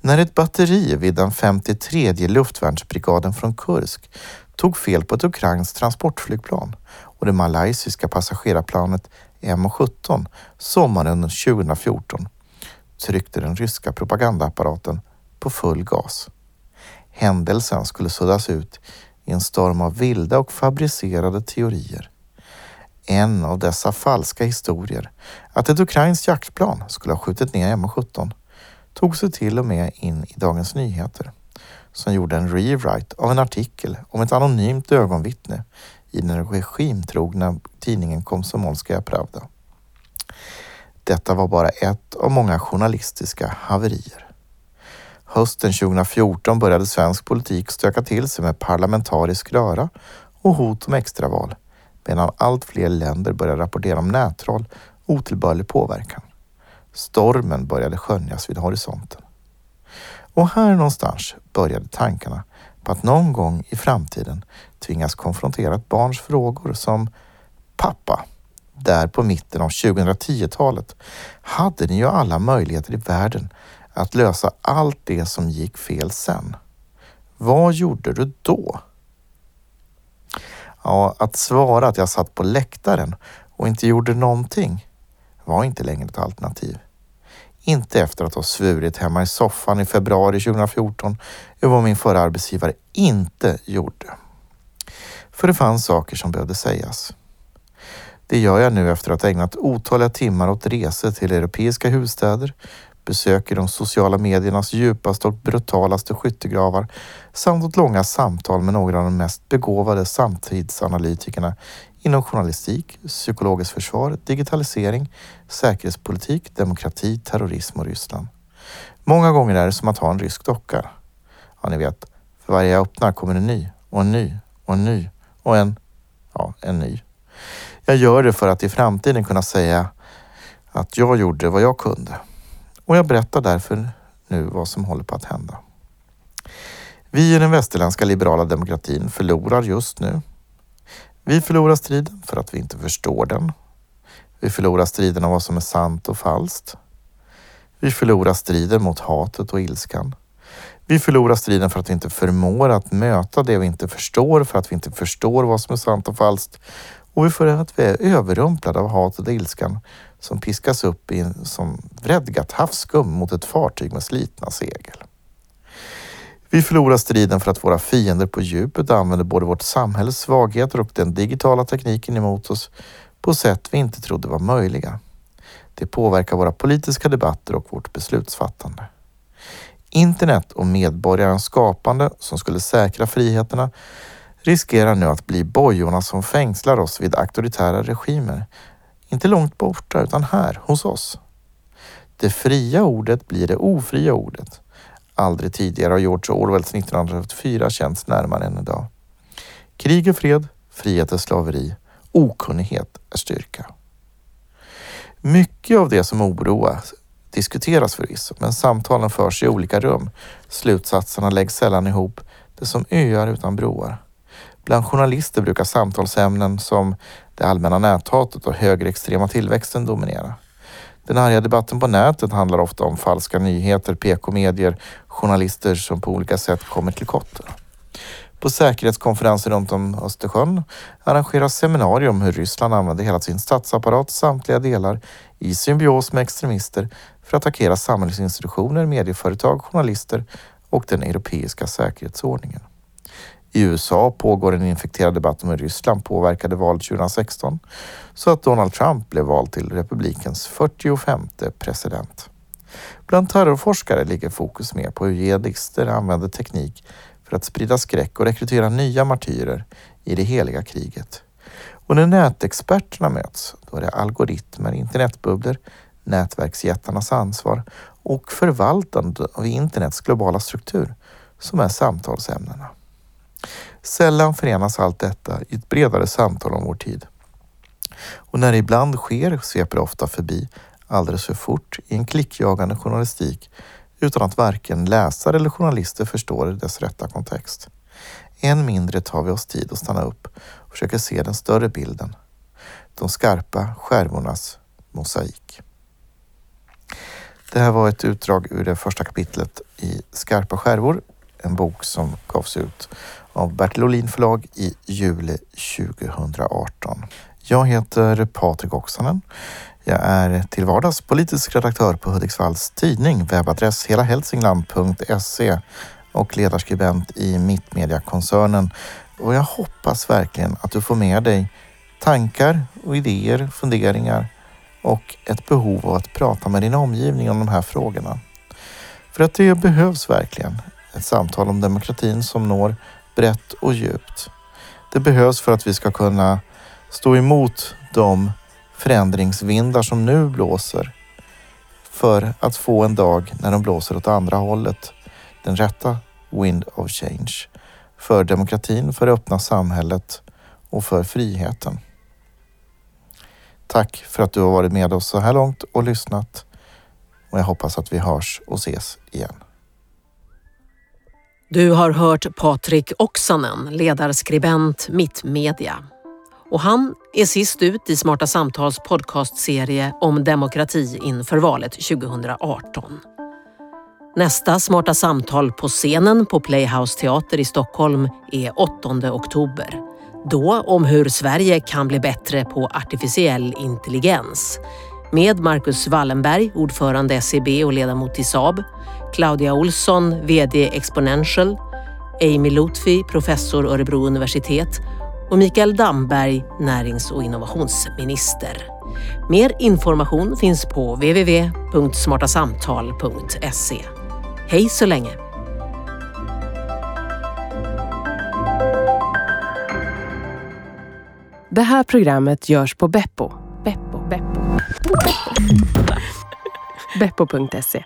När ett batteri vid den 53 luftvärnsbrigaden från Kursk tog fel på ett ukrainskt transportflygplan och det malaysiska passagerarplanet MH17 sommaren 2014 tryckte den ryska propagandaapparaten på full gas. Händelsen skulle suddas ut i en storm av vilda och fabricerade teorier. En av dessa falska historier, att ett ukrainskt jaktplan skulle ha skjutit ner MH17, tog sig till och med in i Dagens Nyheter som gjorde en rewrite av en artikel om ett anonymt ögonvittne i den regimtrogna tidningen Komsomolskaja Pravda. Detta var bara ett av många journalistiska haverier. Hösten 2014 började svensk politik stöka till sig med parlamentarisk röra och hot om extraval medan allt fler länder började rapportera om nättroll och otillbörlig påverkan. Stormen började skönjas vid horisonten. Och här någonstans började tankarna på att någon gång i framtiden tvingas konfrontera ett barns frågor som Pappa, där på mitten av 2010-talet hade ni ju alla möjligheter i världen att lösa allt det som gick fel sen. Vad gjorde du då? Ja, att svara att jag satt på läktaren och inte gjorde någonting var inte längre ett alternativ. Inte efter att ha svurit hemma i soffan i februari 2014 över vad min förra arbetsgivare inte gjorde. För det fanns saker som behövde sägas. Det gör jag nu efter att ha ägnat otaliga timmar åt resor till europeiska huvudstäder, besök i de sociala mediernas djupaste och brutalaste skyttegravar samt åt långa samtal med några av de mest begåvade samtidsanalytikerna inom journalistik, psykologiskt försvar, digitalisering, säkerhetspolitik, demokrati, terrorism och Ryssland. Många gånger är det som att ha en rysk docka. Ja, ni vet, för varje jag öppnar kommer en ny och en ny och en ny och en, ja, en ny. Jag gör det för att i framtiden kunna säga att jag gjorde vad jag kunde. Och jag berättar därför nu vad som håller på att hända. Vi i den västerländska liberala demokratin förlorar just nu vi förlorar striden för att vi inte förstår den. Vi förlorar striden om vad som är sant och falskt. Vi förlorar striden mot hatet och ilskan. Vi förlorar striden för att vi inte förmår att möta det vi inte förstår, för att vi inte förstår vad som är sant och falskt. Och vi för att vi är överrumplade av hatet och ilskan som piskas upp i en, som vredgat havsskum mot ett fartyg med slitna segel. Vi förlorar striden för att våra fiender på djupet använder både vårt samhälles svagheter och den digitala tekniken emot oss på sätt vi inte trodde var möjliga. Det påverkar våra politiska debatter och vårt beslutsfattande. Internet och medborgarens skapande som skulle säkra friheterna riskerar nu att bli bojorna som fängslar oss vid auktoritära regimer. Inte långt borta utan här hos oss. Det fria ordet blir det ofria ordet. Aldrig tidigare har George Orwells 1984 känts närmare än idag. Krig är fred, frihet är slaveri, okunnighet är styrka. Mycket av det som oroar diskuteras förvisso, men samtalen förs i olika rum. Slutsatserna läggs sällan ihop. Det är som öar utan broar. Bland journalister brukar samtalsämnen som det allmänna näthatet och högerextrema tillväxten dominera. Den arga debatten på nätet handlar ofta om falska nyheter, PK-medier, journalister som på olika sätt kommer till kotten. På säkerhetskonferenser runt om Östersjön arrangeras seminarier om hur Ryssland använder hela sin statsapparat, samtliga delar, i symbios med extremister för att attackera samhällsinstitutioner, medieföretag, journalister och den europeiska säkerhetsordningen. I USA pågår en infekterad debatt om hur Ryssland påverkade valet 2016 så att Donald Trump blev vald till republikens 45 president. Bland terrorforskare ligger fokus mer på hur jihadister använder teknik för att sprida skräck och rekrytera nya martyrer i det heliga kriget. Och när nätexperterna möts, då är det algoritmer, internetbubblor, nätverksjättarnas ansvar och förvaltande av internets globala struktur som är samtalsämnena. Sällan förenas allt detta i ett bredare samtal om vår tid. Och när det ibland sker sveper det ofta förbi alldeles för fort i en klickjagande journalistik utan att varken läsare eller journalister förstår dess rätta kontext. Än mindre tar vi oss tid att stanna upp och försöka se den större bilden. De skarpa skärvornas mosaik. Det här var ett utdrag ur det första kapitlet i Skarpa skärvor, en bok som gavs ut av Bertil Olin förlag i juli 2018. Jag heter Patrik Oksanen. Jag är till vardags politisk redaktör på Hudiksvalls tidning, webbadress helahälsingland.se och ledarskribent i Mittmediakoncernen. Och jag hoppas verkligen att du får med dig tankar och idéer, funderingar och ett behov av att prata med din omgivning om de här frågorna. För att det behövs verkligen. Ett samtal om demokratin som når brett och djupt. Det behövs för att vi ska kunna stå emot de förändringsvindar som nu blåser för att få en dag när de blåser åt andra hållet. Den rätta wind of change. För demokratin, för det öppna samhället och för friheten. Tack för att du har varit med oss så här långt och lyssnat. Och jag hoppas att vi hörs och ses igen. Du har hört Patrik Oksanen, ledarskribent Mittmedia. Och han är sist ut i Smarta Samtals podcastserie om demokrati inför valet 2018. Nästa Smarta Samtal på scenen på Playhouse Teater i Stockholm är 8 oktober. Då om hur Sverige kan bli bättre på artificiell intelligens. Med Marcus Wallenberg, ordförande SEB och ledamot i Saab. Claudia Olsson, VD Exponential. Amy Lutfi, professor Örebro universitet och Mikael Damberg, närings och innovationsminister. Mer information finns på www.smartasamtal.se. Hej så länge! Det här programmet görs på Beppo. Beppo. Beppo. Beppo.se